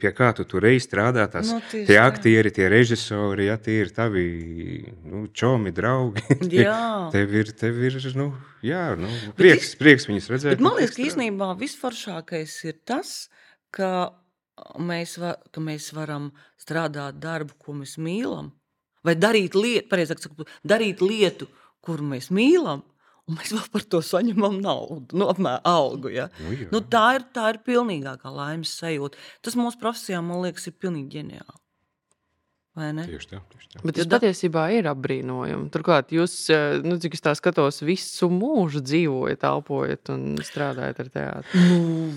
pie kā tu tur ej strādā. Tas, Nu, no, tieši tie aktieri, tie režisori, ja tie ir tavi nu, čomi, draugi. Tie- Jā. Tev ir, tev ir nu, jā, nu, prieks, prieks viņus redzēt. Bet man un liekas, ka īstenībā visforšākais ir tas, ka mēs, va, ka mēs varam strādāt darbu, ko mēs mīlam, vai darīt lietu, pareizāk sakot, darīt lietu, kuru mēs mīlam, un mēs vēl par to saņemam naudu, no apmēram algu. Ja? Nu, jā. Nu, tā, ir, tā ir pilnīgākā laimes sajūta. Tas mūsu profesijā, man liekas, ir pilnīgi ģeniāli. Vai ne? Tieši tā, tieši tā. Bet tas patiesībā ir apbrīnojami. Turklāt, jūs, eh, nu, cik es tā skatos, visu mūžu dzīvojat, elpojat un strādājat ar teātri. Nu,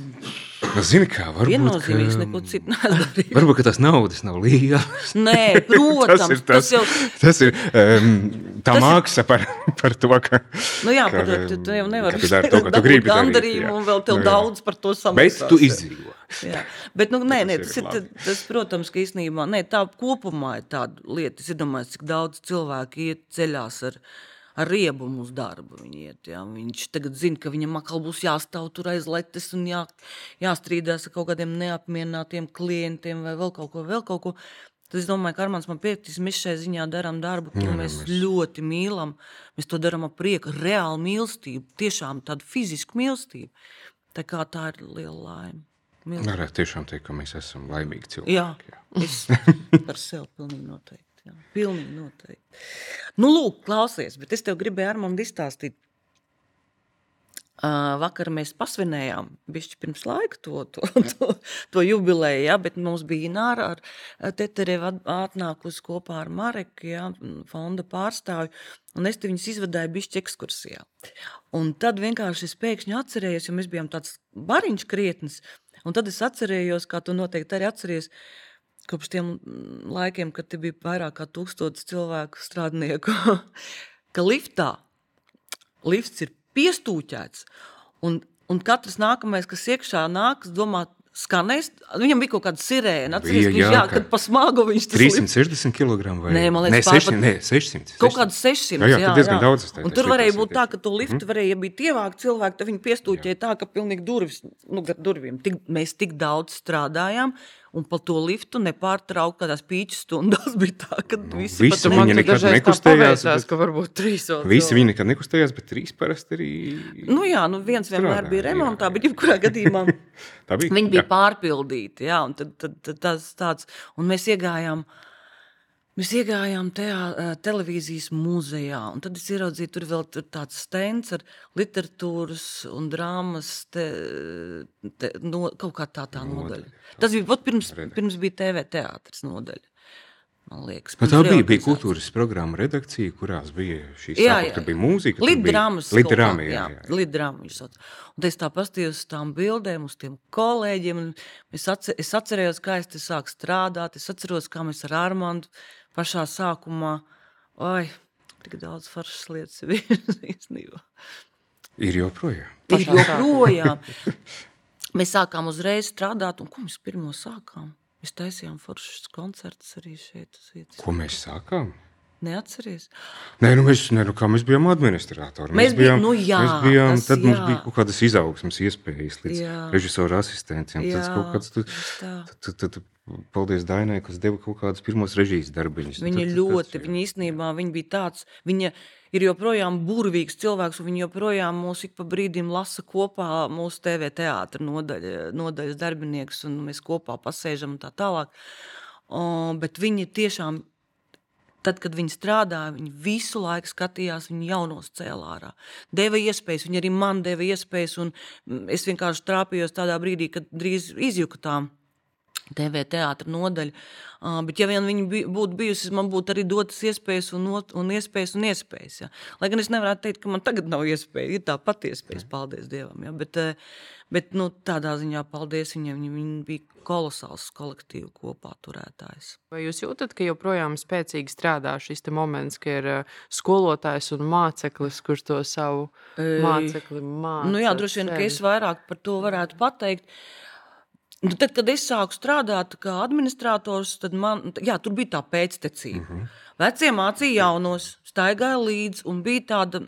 Nu, Zini, kā varbūt. viennozīmīgs ka- neko citu nedarīt. Varbūt ka tas naudas nav lielas. Nē, protams, tas ir tas, tas jau tas ir um, tā Tas ir- māksla par, par to, ka. Nu jā, ka, par, tu, tu jau nevari ka tu dari to, ko tu gribi darīt, gandarījumu, un vēl tev Nu jā. daudz par to Bet samaksās. tu izdzīvo. Jā. Bet, nu, nē, Tas nē, tas, ir, tad- tas, protams, ka īstenībā nē, tā kopumā ir tāda lieta. Es iedomājos, cik daudz cilvēku iet ceļās ar, ar riebumu uz darbu. Viņi iet, jā. Viņš tagad zina, ka viņam atkal būs jāstāv tur aiz letes un jā, jāstrīdās ar kaut kādiem neapmierinātiem klientiem vai vēl kaut ko, vēl kaut ko. Tad es domāju, ka Armāns man piekritīs, mēs šai ziņā darām darbu, ko Jā, mēs mēs- ļoti mīlam. Mēs to darām ar prieku, reāli mīlestību, tiešām tādu fizisku mīlestību. Tā kā tā ir liela laime. Varētu tiešām teikt, ka mēs esam laimīgi cilvēki. Jā, es par sevi pilnīgi noteikti. Jā. Pilnīgi noteikti. Nu, lūk, klausies, bet es tev gribēju ar mani izstāstīt. Uh, vakar mēs pasvinējām, bišķi pirms laika to, to, to, to jubileju, ja, bet mums bija Ināra ar Teterevu at- atnākusi kopā ar Mareku, ja, fonda pārstāvi, un es te viņus izvadāju bišķi ekskursijā. Un tad vienkārši es pēkšņi atcerējos, jo mēs bijām tāds bariņš krietnis, un tad es atcerējos, kā tu noteikti arī atceries, kopš tiem mm, laikiem, kad te bija vairāk kā tūkstotis cilvēku strādnieku, ka liftā lifts ir piestūķēts, un, un katrs nākamais, kas iekšā nāk, domā, skanēs, viņam bija kaut kāda sirēna, Bija, jā, jā, ka kad pa smagu viņš tas lift- 360 kg vai Nē, man liekas, ne, pār 600, pat- nē, 600. Kaut kāds 600. Jā, jā, tad diezgan daudz es teicu, Un tur varēja būt tā, ka to liftu varēja, ja bija tievāki cilvēki, tad viņi piestūķēja tā, ka pilnīgi durvis, nu, gar durvīm. Tik, mēs tik daudz strādājām, un pa to liftu nepārtraukti kādās pīķu stundās bija tā, ka visi visi pat Man nekad nekustējās, paveicās, bet- ka varbūt trīs vēl Visi viņi nekad nekustējās, bet trīs parasti arī. Nu jā, nu viens vienmēr bija remontā, jā. bet jebkurā gadījumā bija. viņi bija jā. pārpildīti, jā, un tad, tad, tad tas tāds, un mēs iegājām, mēs iegājām tajā televīzijas muzejā, un tad es ieraudzīju, tur vēl tur tāds stends ar literatūras un drāmas, te, te, no, kaut kā tā tā nodaļa. Nodaļa, Tas bija, vot pirms, Redakcija. pirms bija TV teātris nodaļa, man liekas. Pirms tā bija, bija kultūras programma redakcija, kurās bija šīs Jā, sākot, jā, tur bija mūzika. kā, Liddrama, jā, jā, jā. Liddrama viņš sauc. Un es tā pastījos uz tām bildēm, uz tiem kolēģiem. un Es, atcer, es atcerējos, kā es te sāku strādāt. Es atceros, kā mēs ar Armandu pašā sākumā. Oi, tik daudz foršas lietas bija īstenībā. Ir joprojām. Ir joprojām. Mēs sākām uzreiz strādāt, un ko mēs pirmo sākām? Mēs taisījām foršas koncertus arī šeit. Ko mēs sākām? Neatceries? Nē, nu mēs, nē, nu mēs bijām administratori. Mēs bijām- nu jā, mēs bijām tas tad mums jā. bija kaut kādas izaugsmas iespējas līdz Jā. režisora asistentiem. Tas Jā, kaut kāds, tu, tu, tu, tu, paldies Dainai, kas deva kaut kādus pirmos režijas darbiņus. Viņa Tad- ļoti, tas- viņa īstenībā viņa bija tāds, viņa ir joprojām burvīgs cilvēks, un viņa joprojām mūs ik pa brīdim lasa kopā mūsu TV teātra nodaļa, nodaļas darbinieks, un mēs kopā pasēžam un tā tālāk. O, bet viņa tiešām, tad, kad viņa strādāja, viņa visu laiku skatījās viņa jaunos cēlā ārā. Deva iespējas, viņa arī man deva iespējas, un mm, es vienkārši trāpījos tādā brīdī, kad drīz izjuku tām. TV teātris nodaļa. Uh, bet, ja vien viņa bij, būtu bijusi, man būtu arī dotas iespējas, un, not, un iespējas, un iespējas. Ja. Lai gan es nevaru teikt, ka man tagad nav iespēja, ir tā pati iespēja, paldies Dievam. Ja. Bet, bet nu, tādā ziņā paldies viņam. Viņa, viņa bija kolosāls kolektīvu kopā turētājs. Vai jūs jūtat, ka joprojām spēcīgi strādā šis moments, ka ir uh, skolotājs un māceklis, kurš to savu mācekli māca? Nu, jā, droši vien, ka es vairāk par to varētu pateikt. Nu, tad, kad es sāku strādāt kā administrators, tad man jā, tur bija tā pēctecība. Mm -hmm. Vecie mācīja jaunos, staigāja līdzi, un bija tāda,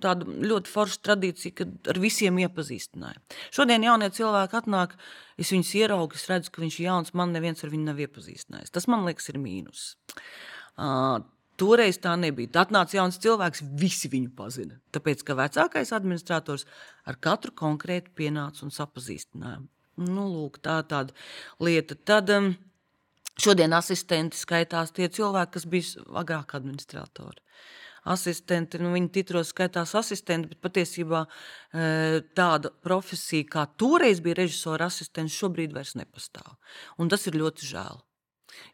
tāda ļoti forša tradīcija, kad ar visiem iepazīstināja. Šodien jaunie cilvēki atnāk, es viņus ieraugu, es redzu, ka viņš ir jauns, man neviens ar viņu nav iepazīstinājis. Tas man liekas ir mīnus. Uh, Toreiz tā nebija. Tad atnāca jauns cilvēks, visi viņu pazina. Tāpēc, ka vecākais administrators ar katru konkrēti pienāca un sapazīstināja. Nu, lūk, tā ir tāda lieta. Tad um, šodien asistenti skaitās tie cilvēki, kas bija agrāk administratori. Asistenti, nu, viņi titros skaitās asistenti, bet patiesībā e, tāda profesija, kā toreiz bija režisora asistents, šobrīd vairs nepastāv. Un tas ir ļoti žēl.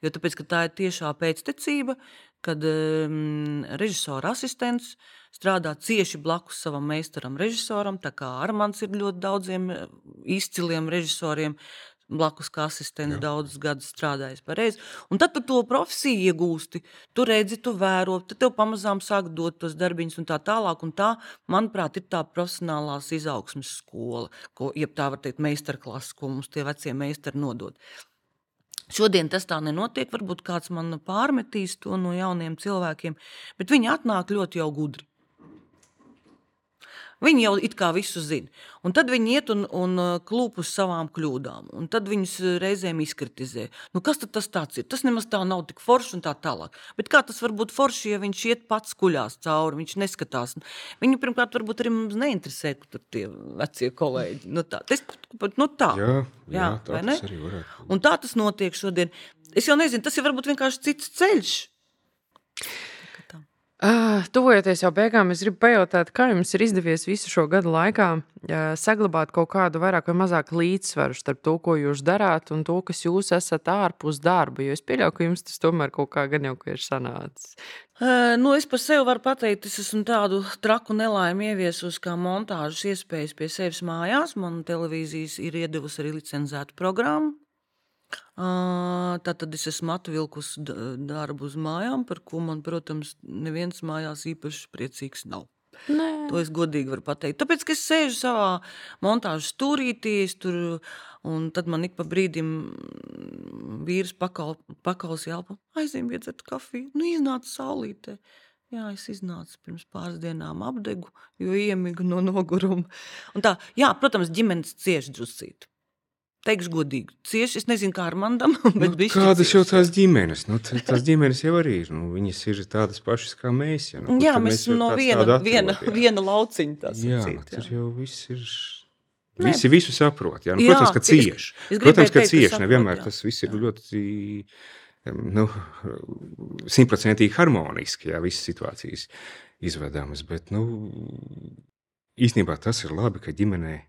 Jo tāpēc, tā ir tiešā pēctecība, kad um, režisora asistents strādā cieši blakus savam meistaram, režisoram. Tā kā Armāns ir ļoti daudziem eh, izciliem režisoriem. Blakus kā asistents daudzus gadus strādājis pareizi. Un tad tu to profesiju iegūsti. Tu redzi, tu vēro, tad tev pamazām sāk dot tos darbiņus un tā tālāk. Un tā, manuprāt, ir tā profesionālās izaugsmes skola, ko, jeb tā var teikt, meistarklasa, ko mums tie vecie meistari nodod. Šodien tas tā nenotiek. Varbūt kāds man pārmetīs to no jauniem cilvēkiem, bet viņi atnāk ļoti jau gudri. Viņi jau it kā visu zina. Un tad viņi iet un, un uh, klūp uz savām kļūdām. Un tad viņus uh, reizēm izkritizē. Nu, kas tas ir? Tas nemaz tā nav tik forši un tā tālāk. Bet kā tas var būt forši, ja viņš iet pats kuļās cauri, viņš neskatās? Viņu pirmkārt varbūt arī mums neinteresē, kur tie vecie kolēģi. Nu, tā, tas, nu, tā. Jā, jā, jā tā tas arī varētu. Un tā tas notiek šodien. Es jau nezinu, tas ir varbūt vienkārši cits ceļš. Uh, tuvojoties jau beigām, es gribu pajautāt, kā jums ir izdevies visu šo gadu laikā uh, saglabāt kaut kādu vairāk vai mazāk līdzsvaru starp to, ko jūs darāt, un to, kas jūs esat ārpus darba. Jo es pieļauju, ka jums tas tomēr kaut kā gan jau ir sanācis. Uh, nu, es par sevi varu pateikt, es esmu tādu traku nelaimi ieviesusi kā montāžas iespējas pie sevis mājās. Man televīzijas ir iedevusi arī licencētu programmu. Tātad es esmu atvilkusi darbu uz mājām, par ko man, protams, neviens mājās īpaši priecīgs nav. Nē. To es godīgi varu pateikt. Tāpēc, ka es sēžu savā montāžas stūrītī, tur, un tad man ik pa brīdim vīrs pakal, pakals jāpa, aizim iedzert kafiju. Nu, iznāca saulītē. Jā, es iznācu pirms pāris dienām apdegu, jo iemigu no noguruma. Un tā, jā, protams, ģimenes cieši druscīt. Teikšu godīgi, cieši. Es nezinu, kā ar mandam, bet nu, kādas jau tās ģimenes? Nu, tās ģimenes jau arī ir. Nu, viņas ir tādas pašas kā mēs. Ja, nu, jā, mēs esam no viena, viena, viena lauciņa. Jā, sacīt, jā, tur jau viss ir. Visi visu saprot. Jā, nu, jā, protams, ka cieši. Protams, ka cieši. Nevienmēr tas viss ir ļoti nu, simtprocentīgi harmoniski, ja visas situācijas izvedamas. Bet nu, īstenībā tas ir labi, ka ģimenei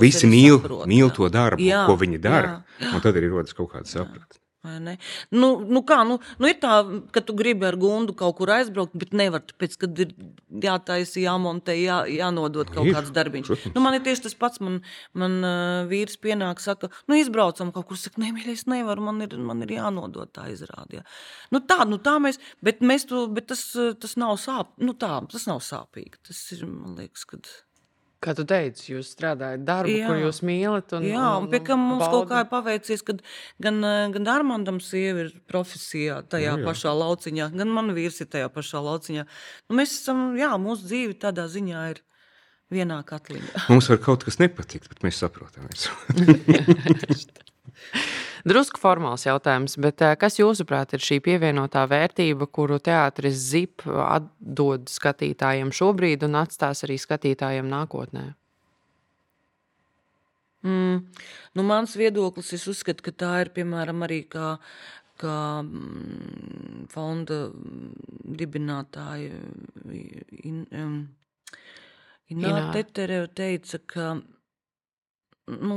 Visi mīl, saprot, mīl to darbu, jā, ko viņi dara. Jā, jā. Un tad arī rodas kaut kāda sapratne. Nu, nu kā, nu, nu ir tā, ka tu gribi ar gundu kaut kur aizbraukt, bet nevar, tāpēc, kad ir jātaisa, jāmontē, jā, jānodod kaut ir, kāds darbiņš. Nu, man ir tieši tas pats, man, man uh, vīrs pienāk, saka, nu izbraucam kaut kur, saka, nemīļ, es nevaru, man ir, man ir jānodod tā izrādi. Jā. Nu tā, nu tā mēs, bet mēs to, bet tas, tas nav sāp, nu tā, tas nav sāpīgi. Tas ir, man liekas, kad... Kā tu teici, jūs strādājat darbu, jā. ko jūs mīlat. Un, jā, un, un pie kā mums bauda. kaut kā ir paveicies, kad gan, eh, gan Armandam sieva ir profesijā tajā jā, jā. pašā lauciņā, gan man vīrs ir tajā pašā lauciņā. Nu, mēs esam, jā, mūsu dzīve tādā ziņā ir vienā katliņā. Mums var kaut kas nepatikt, bet mēs saprotam. Drusku formāls jautājums, bet kas jūsuprāt ir šī pievienotā vērtība, kuru teātris ZIP atdod skatītājiem šobrīd un atstās arī skatītājiem nākotnē? Mm, nu mans viedoklis, es uzskatu, ka tā ir piemēram arī kā, kā mm, fonda dibinātāja in, um, Ināra Tetere teica, ka nu,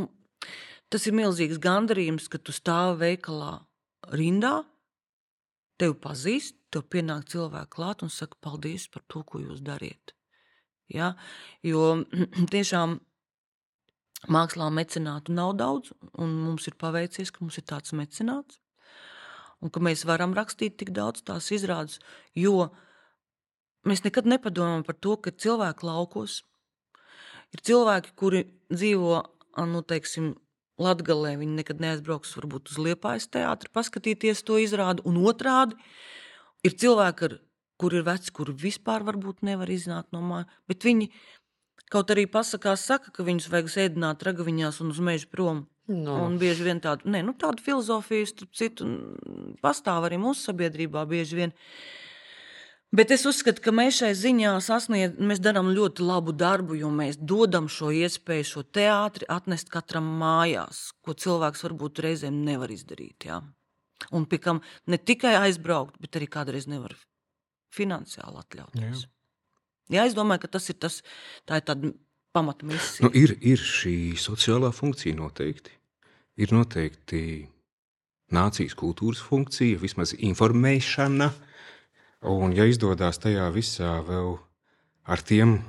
Tas ir milzīgs gandarījums, ka tu stāvi veikalā rindā, tevi pazīst, tev pienāk cilvēki klāt un saka paldies par to, ko jūs dariet. Ja? Jo tiešām mākslā mecenātu nav daudz, un mums ir paveicies, ka mums ir tāds mecenāts, un ka mēs varam rakstīt tik daudz tās izrādes, jo mēs nekad nepadomājam par to, ka cilvēki laukos ir cilvēki, kuri dzīvo, nu, teiksim, Latgalē viņi nekad neaizbrauks varbūt uz Liepājas teātri paskatīties to izrādu, un otrādi ir cilvēki, ar, kur ir veci, kuri vispār nevar iznākt no mājas, bet viņi kaut arī pasakās, saka, ka viņus vajag sēdināt ragaviņās un uz mežu prom. Nu, Un bieži vien tādu, ne, nu, tādu filozofiju, starp citu, pastāv arī mūsu sabiedrībā bieži vien. Bet es uzskatu, ka mēs šai ziņā sasniedz, mēs darām ļoti labu darbu, jo mēs dodam šo iespēju, šo teātri atnest katram mājās, ko cilvēks varbūt reizēm nevar izdarīt. Jā. Un pie kam ne tikai aizbraukt, bet arī kādreiz nevar finansiāli atļauties. Jā, es domāju, ka tas ir tas, tā ir tāda pamatmisija. Nu, ir, ir šī sociālā funkcija noteikti. Ir noteikti nācijas kultūras funkcija, vismaz informēšana. Un, ja izdodas tajā visā vēl ar tiem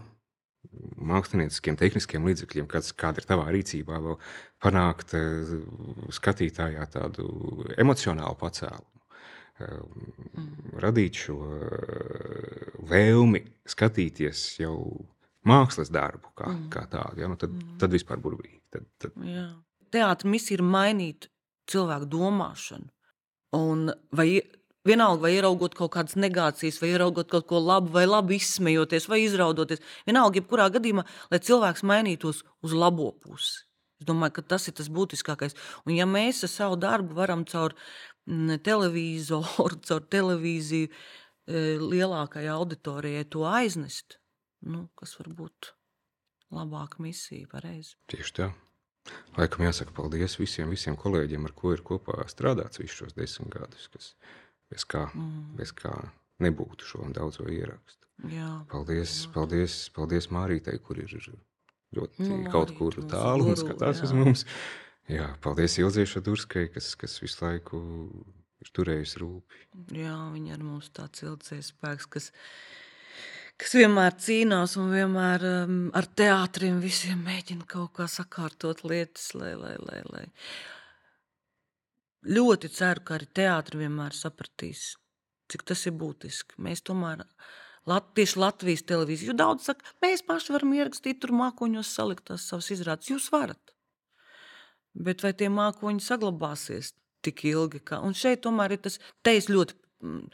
mākslinieciskiem, tehniskiem līdzekļiem, kāds, kāda ir tavā rīcībā, vēl panākt eh, skatītājā tādu emocionālu pacēlumu, eh, radīt šo eh, vēlmi skatīties jau mākslas darbu kā, kā tādu, ja, nu tad, tad vispār burvīgi. Tad, tad. Teātris ir mainīt cilvēku domāšanu. Un vai vienalga, vai ieraugot kaut kādas negācijas, vai ieraugot kaut ko labu, vai labi izsmejoties, vai izraudoties. Vienalga, jebkurā gadījumā, lai cilvēks mainītos uz labo pusi. Es domāju, ka tas ir tas būtiskākais. Un ja mēs ar savu darbu varam caur mm, televizoru, caur televīziju e, lielākai auditorijai to aiznest, nu, kas var būt labāka misija, pareizi. tieši tā. Laikam jāsaka paldies visiem, visiem kolēģiem, ar ko ir kopā strādāts visus šos desmit gadus, kas bez kā, Mm. bez kā nebūtu šo daudzo ierakstu. Jā. Paldies, paldies, paldies Mārītai, kur ir ļoti Nu, kaut kur tālu un skatās uz jā. mums. Jā, paldies Ilzieša Durskai, kas, kas visu laiku ir turējusi rūpi. Jā, viņa ir mums tāds ilgais spēks, kas, kas vienmēr cīnās un vienmēr um, ar teātriem visiem mēģina kaut kā sakārtot lietas, lai, lai, lai, lai. Ļoti ceru, ka arī teātris vienmēr sapratīs, cik tas ir būtiski. Mēs tomēr Lat, tieši Latvijas televīzija, daudz saka, mēs paši varam ierakstīt tur mākoņos, salikt tās savas izrādes. Jūs varat. Bet vai tie mākoņi saglabāsies tik ilgi? Kā? Un šeit tomēr ir tas, te es ļoti mm,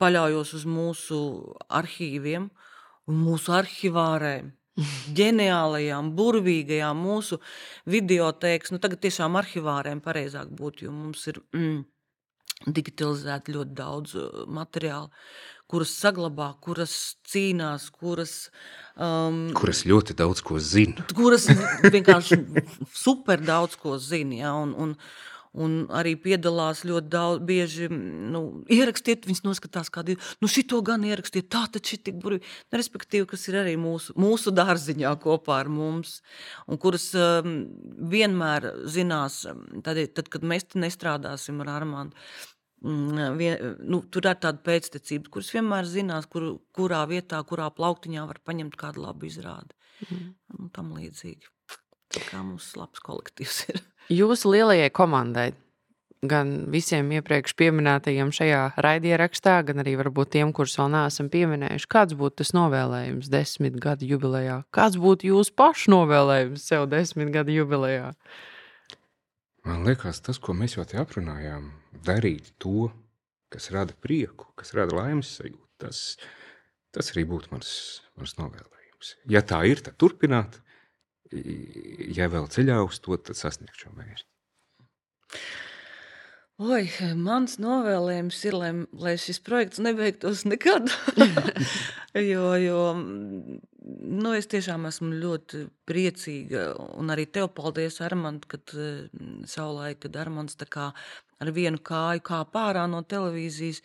paļaujos uz mūsu arhīviem un mūsu arhivārēm. Ģeniālajām, burvīgajām mūsu videotēkas, nu tagad tiešām arhivāriem pareizāk būtu, jo mums ir mm, digitalizēti ļoti daudz uh, materiālu, kuras saglabā, kuras cīnās, kuras um, Kuras ļoti daudz ko zina. kuras vienkārši super daudz ko zina. Ja, un, un, un arī piedalās ļoti daudz, bieži nu, ierakstiet, viņas noskatās, kādi ir. Nu, šito gan ierakstiet, tā tad šī tik burvīgi. Nu, respektīvi, kas ir arī mūsu, mūsu dārziņā kopā ar mums, un kuras um, vienmēr zinās, tad, tad, kad mēs nestrādāsim ar Armandu. Mm, Vien, nu, tur ir tāda pēctecība, kuras vienmēr zinās, kur, kurā vietā, kurā plauktiņā var paņemt kādu labu izrādi. Mhm. Un tam līdzīgi. Kā mums labs kolektīvs ir. Jūsu lielajai komandai, gan visiem iepriekš minētajiem šajā raidierakstā, gan arī varbūt tiem, kurus vēl neesam pieminējuši, kāds būtu tas novēlējums desmit gadu jubilejā? Kāds būtu jūsu pašu novēlējums sev desmit gadu jubilejā? Man liekas, tas, ko mēs jau te aprunājām, darīt to, kas rada prieku, kas rada laimes sajūtu, tas, tas arī būtu mans, mans novēlējums. Ja tā ir, tad turpināt. Ja vēl ceļā uz to, tad sasniegt šo mērķi. Oi, mans novēlējums ir, lai, lai šis projekts nebeigtos nekad. jo, jo nu, es tiešām esmu ļoti priecīga. Un arī tev paldies, Armand, kad eh, savulaik, kad Armands kā ar vienu kāju kāpā ārā no televīzijas,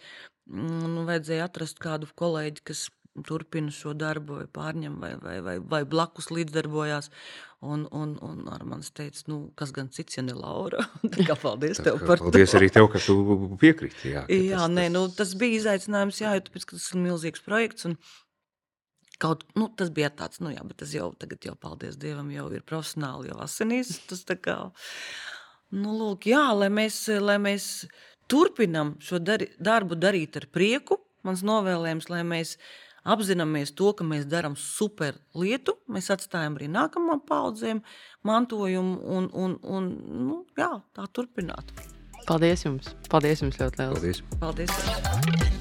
mm, nu, vajadzēja atrast kādu kolēģi, kas turpina šo darbu, vai pārņem, vai, vai, vai, vai blakus līdzdarbojās. Un, un, un Armāns teica, nu, kas gan cits, ja ne Laura. Kā paldies tev par Paldies to. arī tev, ka tu piekriti. Jā, Jā, tas, nē, tas, nu, tas bija izaicinājums, jā, jo tāpēc, ka tas ir milzīgs projekts. Un kaut, nu, tas bija tāds, nu, jā, bet tas jau tagad, jau, paldies Dievam, jau ir profesionāli, jau asinīs. Tas tā kā, nu, lūk, jā, lai mēs, lai mēs turpinam šo dari, darbu darīt ar prieku. Mans novēlējums, lai mēs apzināmies to, ka mēs darām super lietu, mēs atstājam arī nākamajām paudzēm mantojumu un, un, un nu, jā, tā turpināt. Paldies jums! Paldies jums ļoti liels! Paldies! Paldies!